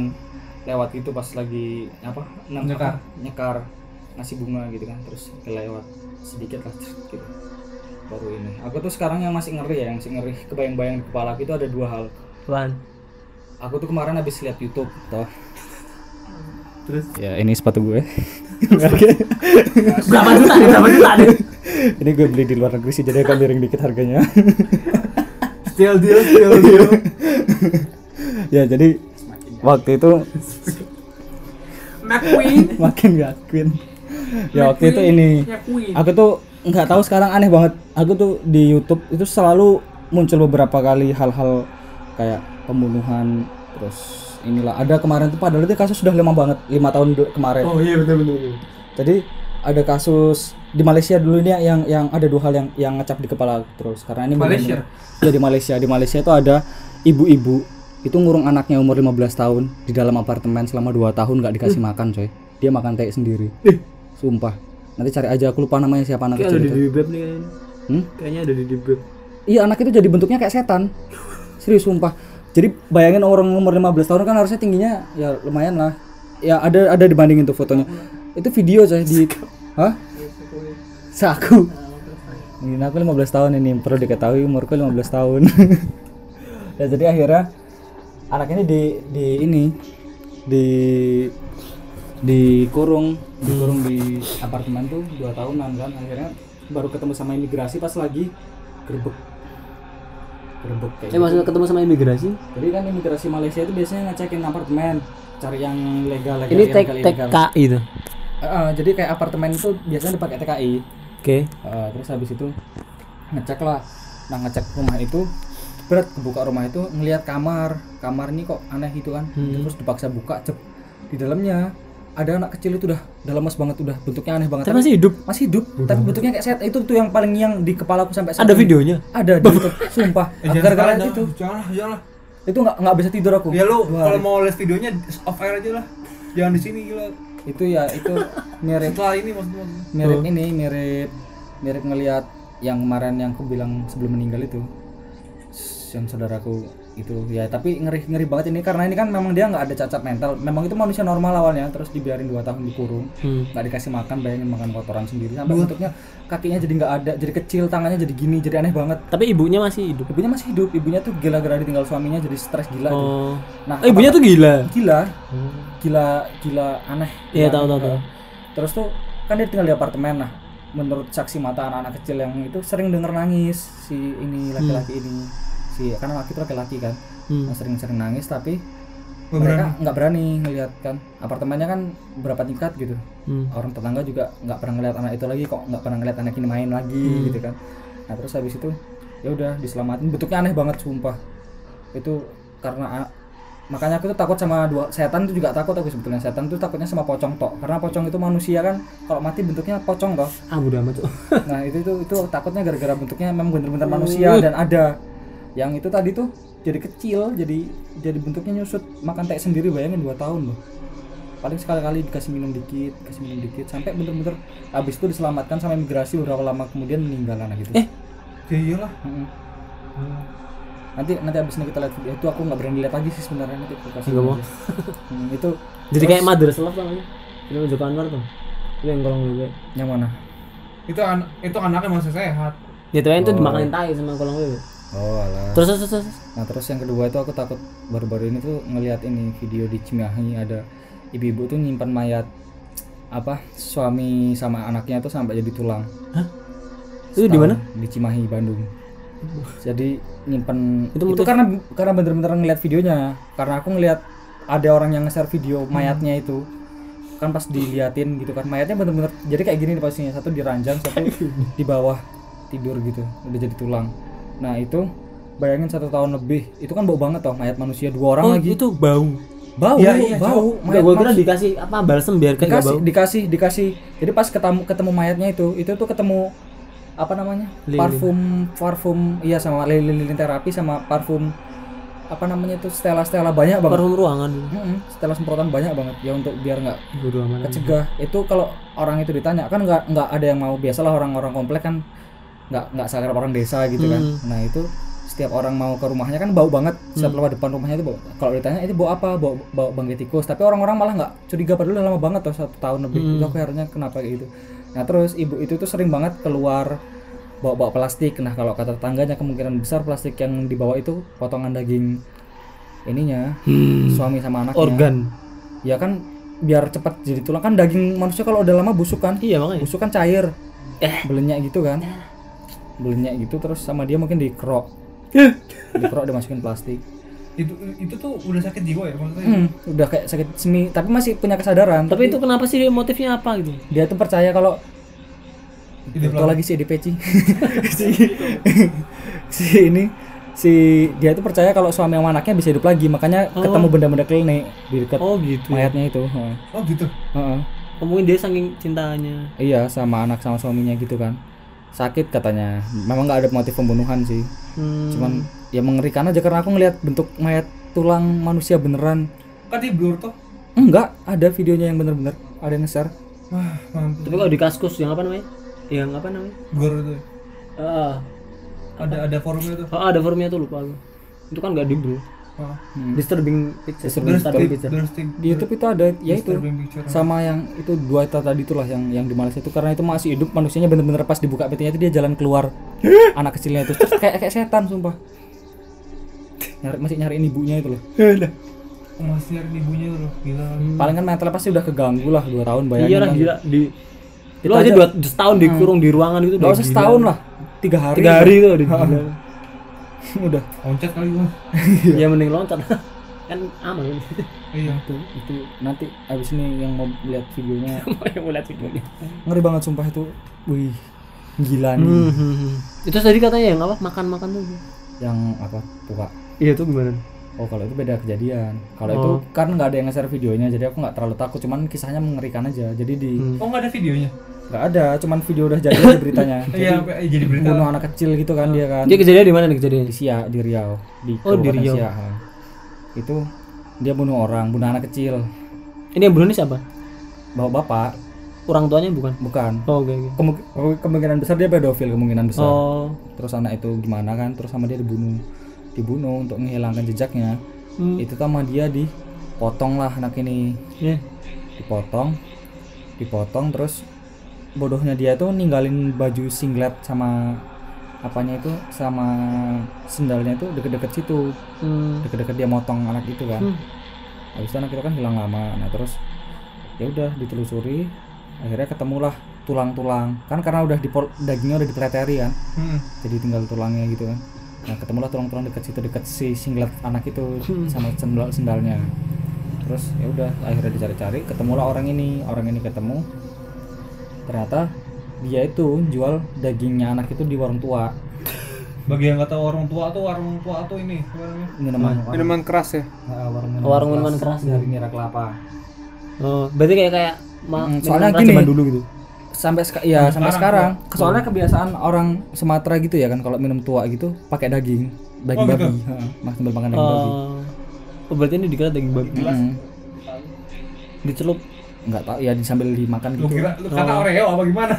lewat gitu pas lagi apa Nyekar. nyekar ngasih bunga gitu kan terus kelewat sedikit lah gitu baru ini aku tuh sekarang yang masih ngeri ya yang masih ngeri kebayang-bayang di kepala aku itu ada dua hal Apaan? aku tuh kemarin habis lihat YouTube toh terus ya ini sepatu gue Berapa juta nih? Berapa juta nih? ini gue beli di luar negeri sih jadi agak miring dikit harganya Still deal, still deal. ya jadi waktu itu McQueen. makin gak queen ya waktu itu ini aku tuh nggak tahu sekarang aneh banget aku tuh di YouTube itu selalu muncul beberapa kali hal-hal kayak pembunuhan terus inilah. Ada kemarin tuh padahal itu kasus sudah lama banget lima tahun kemarin. Oh iya betul betul. betul. jadi ada kasus di Malaysia dulu ini yang yang ada dua hal yang yang ngecap di kepala terus. Karena ini Malaysia? ya di Malaysia. Di Malaysia itu ada ibu-ibu. Itu ngurung anaknya umur 15 tahun di dalam apartemen selama 2 tahun nggak dikasih makan coy. Dia makan teh sendiri. Sumpah. Nanti cari aja aku lupa namanya siapa anak Kayak ada kecil di itu Dibeb nih kayaknya. Hmm? Kayaknya ada di iya anak itu jadi bentuknya kayak setan. Serius sumpah jadi bayangin orang umur 15 tahun kan harusnya tingginya ya lumayan lah. Ya ada ada dibandingin tuh fotonya. Itu video coy di hah? Saku. Ini aku 15 tahun ini perlu diketahui umurku 15 tahun. Ya jadi akhirnya anak ini di di ini di dikurung dikurung di apartemen tuh dua tahunan kan. Akhirnya baru ketemu sama imigrasi pas lagi gerbek gerbek kayak Eh maksudnya ketemu sama imigrasi? jadi kan imigrasi Malaysia itu biasanya ngecekin apartemen cari yang legal legal Ini tek. TKI itu. Eh, jadi kayak apartemen itu biasanya dipakai TKI Oke. Eh, terus habis itu ngecek lah nah ngecek rumah itu berat kebuka rumah itu ngelihat kamar kamar ini kok aneh gitu kan Hmm. terus dipaksa buka cep di dalamnya ada anak kecil itu udah udah lemes banget udah bentuknya aneh banget Tapi masih hidup. masih hidup tapi bentuknya kayak set itu tuh yang paling yang di kepalaku sampai saat Ada ini. videonya. ada di YouTube. sumpah gara-gara itu Jangan, jangan lah. itu nggak nggak bisa tidur aku Ya lu Dua kalau mau lihat videonya off air aja lah. Jangan di sini gila. itu ya itu mirip Setelah ini maksudnya. mirip ini mirip mirip ngelihat yang kemarin yang aku bilang sebelum meninggal itu yang saudaraku itu ya tapi ngeri ngeri banget ini. Karena ini kan memang dia nggak ada cacat mental. Memang itu manusia normal awalnya terus dibiarin dua tahun dikurung. Hmm. nggak dikasih makan bayangin makan kotoran sendiri. Sampai bentuknya kakinya jadi nggak ada jadi kecil tangannya jadi gini jadi aneh banget. Tapi ibunya masih hidup. ibunya masih hidup. Ibunya tuh gila-gara ditinggal suaminya jadi stres gila. Oh. nah Eh, ibunya tuh gila. gila. Gila gila aneh. Iya, Gila tahu, tahu, tahu. terus tuh kan dia tinggal di apartemen. Nah menurut saksi mata anak-anak kecil yang itu sering denger nangis si ini laki-laki ini si karena laki itu laki-laki kan. Hmm. Sering-sering nangis tapi mereka nggak berani ngelihat kan. Apartemennya kan berapa tingkat gitu. Hmm. orang tetangga juga nggak pernah ngeliat anak itu lagi kok nggak pernah ngeliat anak ini main lagi Hmm. gitu kan. Nah terus habis itu ya udah diselamatin. Bentuknya aneh banget sumpah. Itu karena makanya aku tuh takut sama dua setan tuh juga takut aku sebetulnya. Setan tuh takutnya sama pocong tok. Karena pocong itu manusia kan kalau mati bentuknya pocong toh. Ah, bodo amat nah itu itu itu takutnya gara-gara bentuknya memang bener-bener manusia dan ada yang itu tadi tuh jadi kecil jadi jadi bentuknya nyusut makan teh sendiri bayangin dua tahun loh paling sekali-kali dikasih minum dikit kasih minum dikit sampai bener-bener habis itu diselamatkan sama imigrasi beberapa lama kemudian meninggal anak itu Eh. Ya iyalah. Mm-mm. nanti nanti abis ini kita lihat video itu aku nggak berani lihat lagi sih sebenarnya nanti aku kasih Nggak mau. aja. Hmm, itu Jadi kayak Mother Love namanya. Film Joko Anwar tuh. Itu yang kolong bebek. yang mana Itu an itu anaknya masih sehat. Gitu kan itu dimakanin tai sama kolong bebek. Oh alah Terus terus terus. terus. Nah terus yang kedua itu aku takut baru-baru ini tuh ngelihat ini video di Cimahi ada ibu-ibu tuh nyimpan mayat apa suami sama anaknya tuh sampai jadi tulang. Itu di mana? Di Cimahi Bandung. Jadi nyimpen Itu itu, karena karena bener-bener ngelihat videonya. Karena aku ngelihat ada orang yang nge-share video mayatnya itu kan pas diliatin gitu kan mayatnya bener-bener jadi kayak gini nih posisinya satu di ranjang satu di bawah tidur gitu udah jadi tulang nah itu bayangin satu tahun lebih itu kan bau banget toh mayat manusia dua orang Oh, lagi itu bau. bau Iya, iya, bau Enggak, gua kira dikasih apa balsem biar nggak dikasih bau. dikasih dikasih jadi pas ketemu ketemu mayatnya itu itu tuh ketemu apa namanya Lilin. parfum parfum iya sama lilin lilin terapi sama parfum apa namanya itu stella stella banyak banget Parfum ruangan. Mm-mm, stella semprotan banyak banget ya untuk biar nggak kecegah itu kalau orang itu ditanya kan nggak nggak ada yang mau biasalah orang-orang komplek kan nggak nggak seakrab orang desa gitu kan. Hmm. nah itu setiap orang mau ke rumahnya kan bau banget. Setiap lewat depan rumahnya itu bau kalau ditanya itu bau apa? Bau bau bangkai tikus. Tapi orang-orang malah nggak curiga padahal udah lama banget tuh satu tahun lebih. Hmm. itu aku herannya kenapa gitu. Nah terus ibu itu tuh sering banget keluar bawa bawa plastik. Nah kalau kata tetangganya kemungkinan besar plastik yang dibawa itu potongan daging ininya suami sama anaknya. Organ. ya kan biar cepat jadi tulang. Kan daging manusia kalau udah lama busuk kan. Iya makanya. busuk kan cair. Eh. Belenyak gitu kan belenyak gitu terus sama dia mungkin dikerok dikerok dimasukin plastik Itu itu tuh udah sakit jiwa ya maksudnya. Hmm, udah kayak sakit semi tapi masih punya kesadaran Tapi itu kenapa sih motifnya apa gitu? dia tuh percaya kalau Hidup itu lagi si EDPC si, si ini si dia itu percaya kalau suami sama anaknya bisa hidup lagi makanya ketemu benda-benda klinik di dekat Oh gitu. mayatnya itu. Oh gitu. Heeh. Oh, mungkin dia saking cintanya. iya sama anak sama suaminya gitu kan sakit katanya memang nggak ada motif pembunuhan sih Hmm. cuman ya mengerikan aja karena aku ngelihat bentuk mayat tulang manusia beneran Kan di blur tuh. enggak ada videonya yang bener-bener ada yang nge-share Wah. Tapi kalau di kaskus yang apa namanya? Yang apa namanya? Blur itu. Ah, Ada ada forumnya tuh. ah, ada formnya tuh lupa aku. Itu kan nggak di bro. Oh. Disturbing picture. Disturbing Disturbing picture. picture. Disturbing- di YouTube itu ada ya itu picture. sama yang itu dua itu tadi itulah yang yang di Malaysia itu karena itu masih hidup manusianya bener-bener pas dibuka PT-nya itu dia jalan keluar anak kecilnya itu terus kayak kayak setan sumpah nyari masih nyariin ibunya itu loh Oh, masih nyari ibunya tuh loh. Gila. paling kan mental pasti udah keganggu lah dua tahun bayangin Iya lah kan. gila di Itu Lo aja dua setahun dikurung di ruangan gitu nggak usah setahun lah tiga hari Tiga hari tuh di udah Loncat kali gua. Ya mending loncat. kan aman. Iya. itu itu nanti abis ini yang mau lihat videonya Yang mau lihat videonya. ngeri banget sumpah itu wih gila nih Hmm. Itu tadi katanya yang apa? Makan-makan tuh. yang apa buka Iya tuh gimana? Oh kalau itu beda kejadian. Kalau Oh. itu kan nggak ada yang nge-share videonya, jadi aku nggak terlalu takut. Cuman kisahnya mengerikan aja. Jadi di Hmm. Oh, enggak ada videonya. nggak ada, cuman video udah jadi aja beritanya. Iya, sampai- eh, jadi berita. Bunuh anak kecil gitu kan dia kan. Dia kejadian di mana nih kejadian? Di Sia di Riau. Di Oh, di Riau. Siak, ha. Itu dia bunuh orang, bunuh anak kecil. Ini yang bunuh ini siapa? Bawa bapak, Orang tuanya bukan? bukan. Oh, oke oke. Kemung- kemungkinan besar dia pedofil kemungkinan besar. Oh. Terus anak itu gimana kan? Terus sama dia dibunuh, dibunuh untuk menghilangkan jejaknya. Hmm. Itu sama dia dipotong lah anak ini. Iya. dipotong dipotong terus bodohnya dia tuh ninggalin baju singlet sama apanya itu sama sendalnya itu deket-deket situ Hmm. deket-deket dia motong anak itu kan Hmm. habis itu anak itu kan hilang lama nah terus ya udah ditelusuri akhirnya ketemulah tulang-tulang kan karena udah dipol dagingnya udah dipleteri kan Hmm. jadi tinggal tulangnya gitu kan nah ketemulah tulang-tulang deket situ deket si singlet anak itu sama sendal sendalnya terus ya udah akhirnya dicari-cari ketemulah orang ini orang ini ketemu ternyata dia itu jual dagingnya anak itu di warung tua Bagi yang kata orang tua tuh warung tua tuh ini namanya? minuman Minuman keras ya. Warung Warung minuman keras. dari nira kelapa Oh, berarti kayak kayak ma- Mm, minuman soalnya keras gini. zaman dulu gitu. Sampai seka- ya sampai sekarang soalnya kebiasaan orang Sumatera gitu ya kan kalau minum tua gitu pakai daging daging Oh, gitu? babi Heeh, mas makan daging babi Oh. Oh, berarti ini dikira daging babi. Mm. Dicelup. nggak tahu ya sambil dimakan Lu gitu kira lu kata Oreo apa gimana?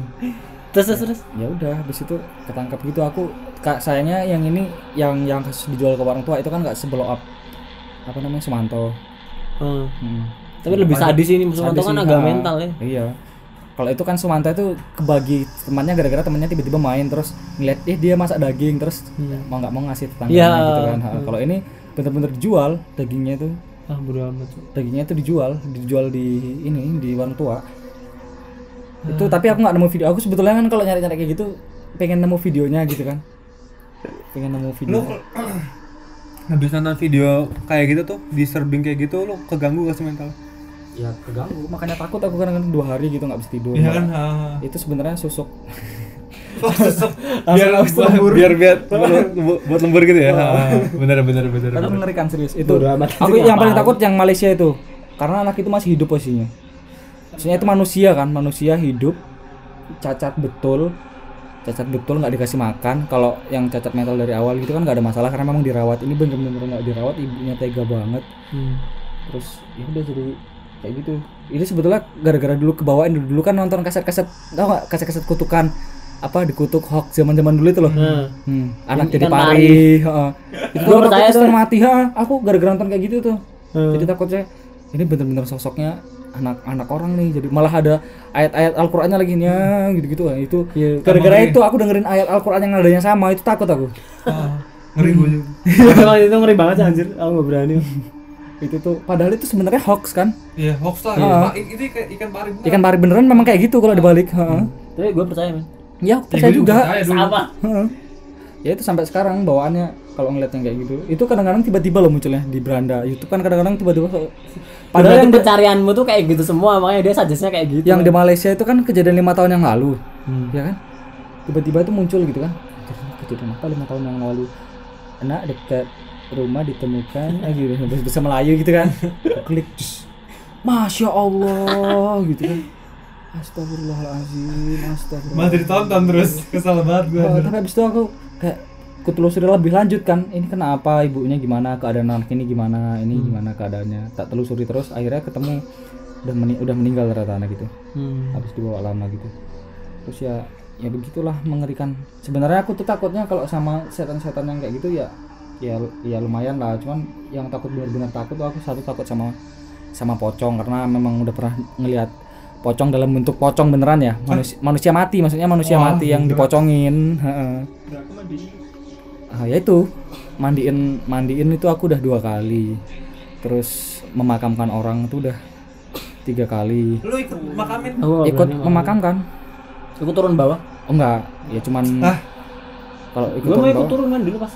Terus terus terus. ya udah habis itu ketangkap gitu aku kak sayangnya yang ini yang yang dijual ke warung tua itu kan nggak seblow up apa namanya Sumanto Oh. Hmm. Tapi lebih sadis ini Sumanto Sadis kan agak mental ya. iya kalau itu kan Sumanto itu kebagi temannya gara-gara temannya tiba-tiba main terus ngeliat eh dia masak daging terus mau nggak mau ngasih tetangganya Iya. gitu kan. Ha, kalau ini bener-bener dijual dagingnya itu. Ah, bodo amat. Dagingnya itu dijual dijual di ini di warung tua. Itu tapi aku nggak nemu video. Aku sebetulnya kan kalau nyari-nyari kayak gitu pengen nemu videonya gitu kan. Pengen nemu video. Lu habis nonton video kayak gitu tuh, disturbing kayak gitu, lu keganggu gak sih mental? Ya keganggu makanya takut aku kadang-kadang dua hari gitu nggak bisa tidur Iya kan? itu sebenarnya susuk biar biar biar buat, buat lembur gitu ya. Bener bener bener. Karena bener. mengerikan serius itu. Aku yang paling takut yang Malaysia itu. Karena anak itu masih hidup posisinya. Maksudnya itu manusia kan, manusia hidup cacat betul. Cacat betul nggak dikasih makan. Kalau yang cacat mental dari awal gitu kan nggak ada masalah karena memang dirawat. Ini bener-bener nggak dirawat, ibunya tega banget. Hmm. Terus ya udah jadi kayak gitu. Ini sebetulnya gara-gara dulu kebawain dulu, dulu kan nonton kaset-kaset tau nggak kaset-kaset kutukan apa dikutuk hoax zaman-zaman dulu itu loh. Hmm, anak Ikan jadi pari. pari, heeh. Itu percaya takut tuh. setengah mati, ha. Aku gara-gara nonton kayak gitu tuh. Hmm. Jadi takutnya ini bener-bener sosoknya anak-anak orang nih. Jadi malah ada ayat-ayat Al-Qur'annya lagi nya gitu-gitu. Nah, itu gara-gara itu aku dengerin ayat Al-Qur'an yang nadanya sama, itu takut aku. Ah, ngeri gue juga. Kalau itu ngeri banget sih, anjir. Aku nggak berani. itu tuh padahal itu sebenarnya hoax kan. Iya, hoax lah. Ah. Pak, Itu ikan, ikan pari beneran. Ikan pari beneran memang kayak gitu kalau dibalik, heeh. Tapi gue percaya, men. Ya, aku Ya, percaya juga. percaya. Sama. Heeh. Ya itu sampai sekarang bawaannya kalau ngeliat yang kayak gitu. Itu kadang-kadang tiba-tiba loh munculnya di beranda YouTube kan kadang-kadang tiba-tiba Padahal yang pencarianmu tuh kayak gitu semua, makanya dia suggestnya kayak gitu. yang di Malaysia itu kan kejadian lima tahun yang lalu Hmm. ya kan tiba-tiba itu muncul gitu kan kejadian apa lima tahun yang lalu anak dekat rumah ditemukan ah, gitu bahasa bahasa Melayu gitu kan. Klik masya Allah gitu kan. Astagfirullahaladzim Astagfirullah Malah ditonton terus kesel banget gue Oh, tapi abis itu aku kayak aku telusuri lebih lanjut kan. Ini kenapa ibunya gimana keadaan anak ini gimana ini gimana keadaannya. Tak telusuri terus akhirnya ketemu udah meni- udah meninggal ternyata anak itu Hmm. habis dibawa lama gitu. Terus ya ya begitulah mengerikan. Sebenarnya aku tuh takutnya kalau sama setan-setan yang kayak gitu ya ya ya lumayan lah. Cuman yang takut benar-benar takut tuh aku satu takut sama sama pocong. Karena memang udah pernah ngelihat pocong dalam bentuk pocong beneran ya. Manusia, manusia mati maksudnya manusia Wah, mati yang gila. dipocongin. Heeh. ah ya itu. Mandiin mandiin itu aku udah dua kali. Terus memakamkan orang itu udah tiga kali. Lu ikut makamin Aku nggak ikut memakamkan. Aku turun bawah. oh enggak. Ya cuman Ah. kalau ikut mau turun ikut bawah- turun kan? Dulu pas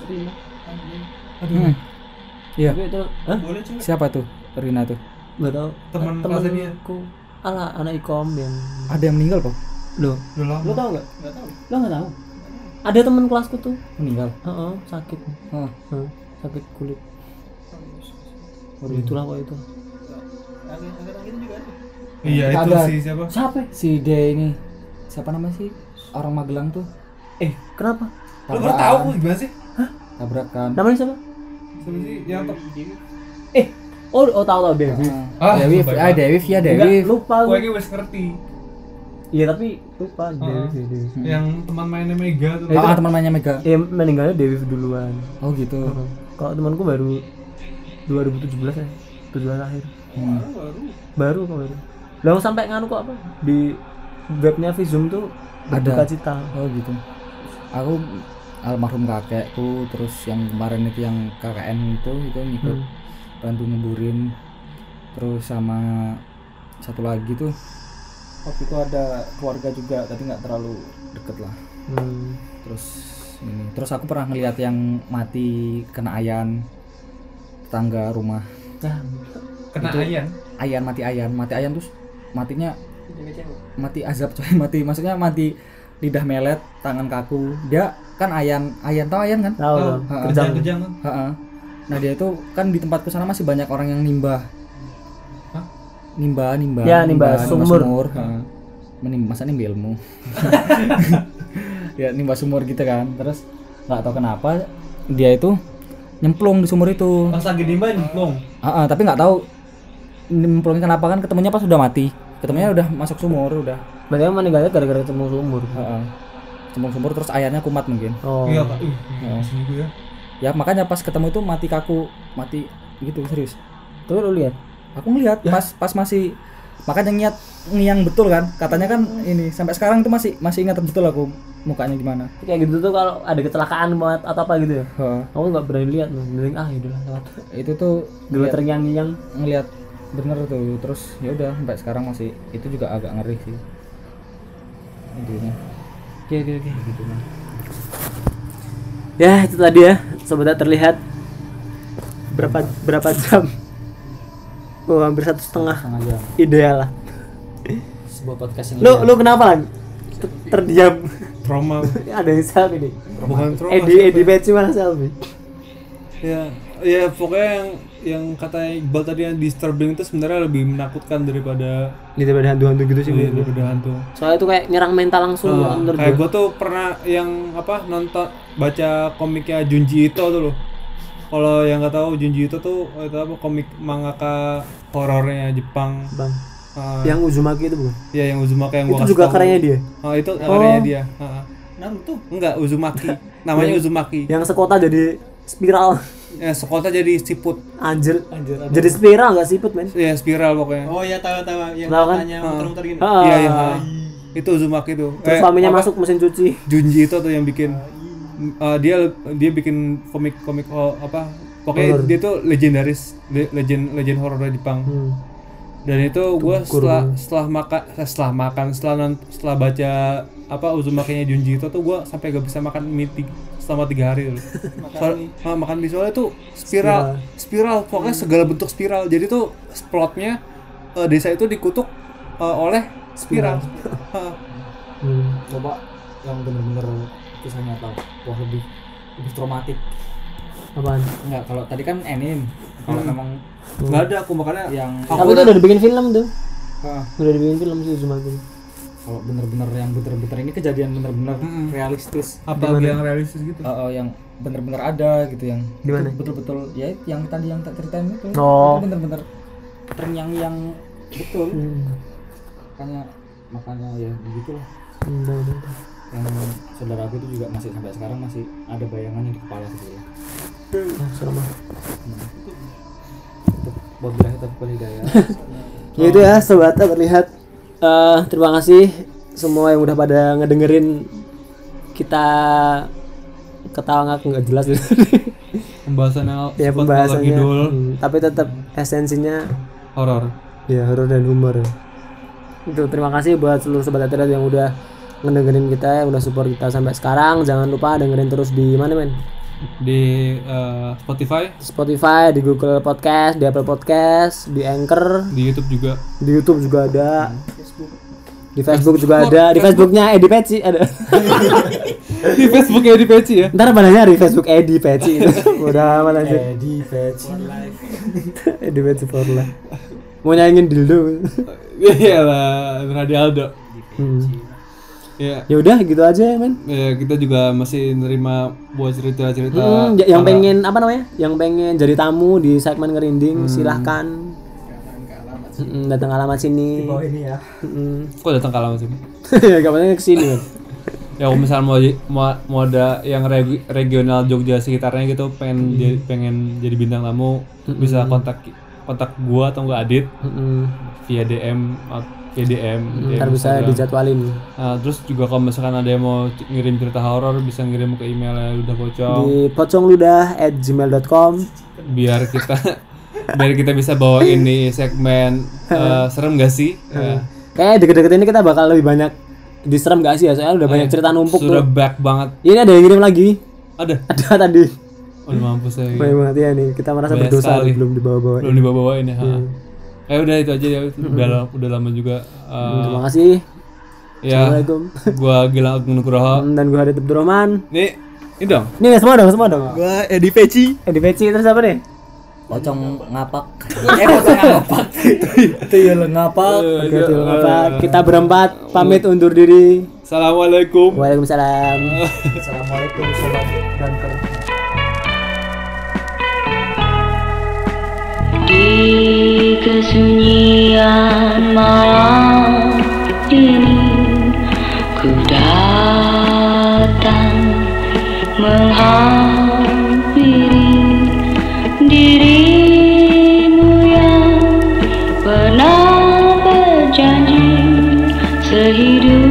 Rina. Hmm. Iya. Tapi itu, hah? siapa tuh Rina tuh Gak tau. Teman temanku. Alah, anak ikom yang. ada yang meninggal kok Loh, Lu lama. lo tau gak? Gak tau. Lo gak tau? Ada teman kelasku tuh. meninggal Heeh, sakit. Hah. Heeh, sakit kulit. Waduh, itulah kok itu. Iya itu Ada. sih siapa? Siapa? si D ini siapa namanya sih orang Magelang tuh Eh, kenapa? Lu baru tahu gimana sih? Tabrakan Namanya siapa? Siapa sih yang top? Eh, oh, oh tahu tahu Devi. Ah, Dewi ah. Dewi ya Dewi lupa. Gue gua. ini wes ngerti. Iya, tapi lupa Ah. Devi, Devi. Yang teman mainnya Mega tuh. ah teman mainnya Mega Ya meninggalnya Devi duluan. oh gitu Heeh. Kalau temanku baru 2017 ya, 17 akhir. Hmm. Baru kok baru. Lalu sampai nganu kok apa? Di webnya Vizum tuh Ada. cita. oh gitu aku almarhum kakekku terus yang kemarin itu yang KKN itu itu ngikut Hmm. bantu ngeburin terus sama satu lagi tuh waktu itu ada keluarga juga tapi nggak terlalu deket lah Hmm. terus ini terus aku pernah ngeliat yang mati kena ayan tetangga rumah Nah, Kena Itu- ayan. ayan mati ayan mati ayan terus matinya mati azab coy mati maksudnya mati lidah melet tangan kaku dia kan ayan ayan tau ayan kan tahu Oh, Kerjang. Kejang kan? Nah dia itu kan di tempatku sana masih banyak orang yang nimbah Hah? nimbah nimbah Ya, nimbah sumur. ha. Menim- masa nimbah ilmu ya nimbah sumur gitu kan terus nggak tahu kenapa dia itu nyemplung di sumur itu Pas lagi nimba nyemplung. Tapi nggak tahu nyemplungnya kenapa kan ketemunya pas udah mati ketemunya udah masuk sumur udah Berarti emang meninggalnya gara-gara ketemu sumur. Heeh. Cemplung sumur terus ayahnya kumat mungkin Oh. Iya. Ih, Oh. seminggu ya. ya makanya pas ketemu itu mati kaku mati gitu serius Tapi lu lihat. aku ngeliat pas pas masih makanya ngiat ngiang betul kan katanya kan ini sampai sekarang itu masih masih ingat betul aku mukanya gimana Kayak gitu tuh kalau ada kecelakaan buat atau apa gitu ya. Heeh. Aku nggak berani lihat loh. Mending ah lewat. itu tuh Dulu ngeliat, terngiang-ngiang. ngeliat bener tuh terus ya udah sampai sekarang masih itu juga agak ngeri sih intinya Oke oke oke. Ya itu tadi ya sobat terlihat berapa berapa jam? Oh hampir satu setengah setengah jam ideal lah. sebuah podcast yang Lu ideal. lu kenapa lan? Ter- Terdiam. Trauma. ada yang selfie nih. Bukan trauma. Edi Edi Peci mana selfie? Ya, ya pokoknya yang yang kata Iqbal tadi yang disturbing itu sebenarnya lebih menakutkan daripada daripada hantu-hantu gitu sih. iya, daripada hantu. Soalnya itu kayak nyerang mental langsung Ah, menurut kayak gua. gue tuh pernah yang apa nonton baca komiknya Junji Ito tuh loh. Kalau yang nggak tahu Junji Ito tuh itu apa komik mangaka horornya Jepang. Bang. Ah, Yang Uzumaki itu bukan? ya yang Uzumaki yang gua itu juga karyanya dia. Oh, itu karyanya dia. Ah, ah. Naruto Enggak, Uzumaki. Namanya Uzumaki. Yang sekota jadi spiral. Ya, sekolahnya jadi siput. Anjir. Jadi spiral enggak siput, men? Ya, spiral pokoknya. oh ya tahu tahu yang Tahu kan? matanya muter-muter gini Ah. Iya, iya. ah. Itu Uzumaki tuh. Terus Eh, suaminya apa? masuk mesin cuci. Junji itu tuh yang bikin uh, dia dia bikin komik komik oh, apa pokoknya Horror. dia tuh legendaris le- legend legend horror dari Jepang Hmm. dan itu gue setelah banget. setelah makan setelah makan setelah non- setelah baca apa Uzumaki-nya Junji itu tuh gue sampai gak bisa makan mie selama tiga hari. Loh. Soal, ah, makan mie. Soalnya tuh spiral spiral. pokoknya segala bentuk spiral. Jadi tuh plotnya uh, desa itu dikutuk uh, oleh spiral. Ah. Hmm. coba yang bener-bener kisah nyata wah lebih lebih traumatik. Apaan? Enggak, kalau tadi kan anime. Kalau Hmm. memang Nggak ada aku makanya yang tapi itu udah dibikin film tuh. Ah, udah dibikin film sih Uzumaki kalau bener-bener yang bener-bener ini kejadian bener-bener realistis. apa yang realistis gitu. Eh, eh, yang bener-bener ada gitu yang Di mana? itu betul-betul ya yang tadi yang tak ceritain itu Oh. itu bener-bener terngiang-yang betul hmm. makanya makanya ya begitulah Hmm, udah, udah, udah. yang saudara aku itu juga masih sampai sekarang masih ada bayangannya di kepala sebetulnya Ah, serem ah. untuk wabillahi taufiq wal hidayah ya itu ya sobat terlihat Eh, terima kasih semua yang udah pada ngedengerin kita ketawa ngak nggak jelas. Pembahasan yang ya pembahasannya. ngidul, hmm, tapi tetap esensinya horor. ya horor dan humor. Itu terima kasih buat seluruh sobat terlihat yang udah ngedengerin kita yang udah support kita sampai sekarang. Jangan lupa dengerin terus di mana men di eh, Spotify, Di Spotify di Google Podcast di Apple Podcast di Anchor. Di YouTube juga. di YouTube juga ada. Di Facebook juga ada. Di Facebooknya Edi Peci ada. Di Facebook ya di Peci ya. ntar bananya di Facebook Edi Peci. Udah mana sih di patch Edi Peci for life. Mau nyanyiin dildo. Iya lah, Radio Aldo. hmm. Ya, ya udah gitu aja ya men. Ya, kita juga masih nerima buat cerita-cerita. Hmm, y- yang para- pengen apa namanya? Yang pengen jadi tamu di segmen ngerinding silahkan. Mm, datang ke alamat sini. Ini ya. Mm. Kok datang ke alamat sini? Gak pengen ke sini kan Ya kalau misalnya mau, mau mau ada yang regi- regional Jogja sekitarnya gitu pengen jadi, pengen jadi bintang tamu bisa kontak kontak gua atau enggak Adit Mm-mm. via DM at- via DM, DM ntar bisa Instagram. dijadwalin Nah, terus juga kalau misalkan ada yang mau ngirim cerita horor bisa ngirim ke emailnya udah pocong di pocongludah at gmail.com biar kita biar kita bisa bawa ini segmen eh, serem gak sih? Ya. kayak deket-deket ini kita bakal lebih banyak diserem gak sih ya soalnya udah banyak cerita numpuk Sudah tuh back banget. ini ada yang ngirim lagi Ada. ada tadi Udah mampus saya. banyak banget ya nih kita merasa Banyak berdosa sekali. belum dibawa-bawa Belum dibawa-bawain ya. ha. Eh udah itu aja ya. Udah la- udah lama juga. Eh, terima kasih ya. Assalamualaikum Gua Gilang Agung Nugroho. Hmm, dan gue Hadid Abdurrahman Nih, ini dong. nih semua dong semua dong Gua Edi Peci. eh di PC terus apa nih pocong ngapak eh pocong ngapak itu ya lo ngapak Oke, terima kasih. kita berempat pamit undur diri Assalamualaikum. Waalaikumsalam assalamualaikum sobat danker Di kesunyian malam ini Ku datang menghampiri dirimu yang pernah berjanji Sehidup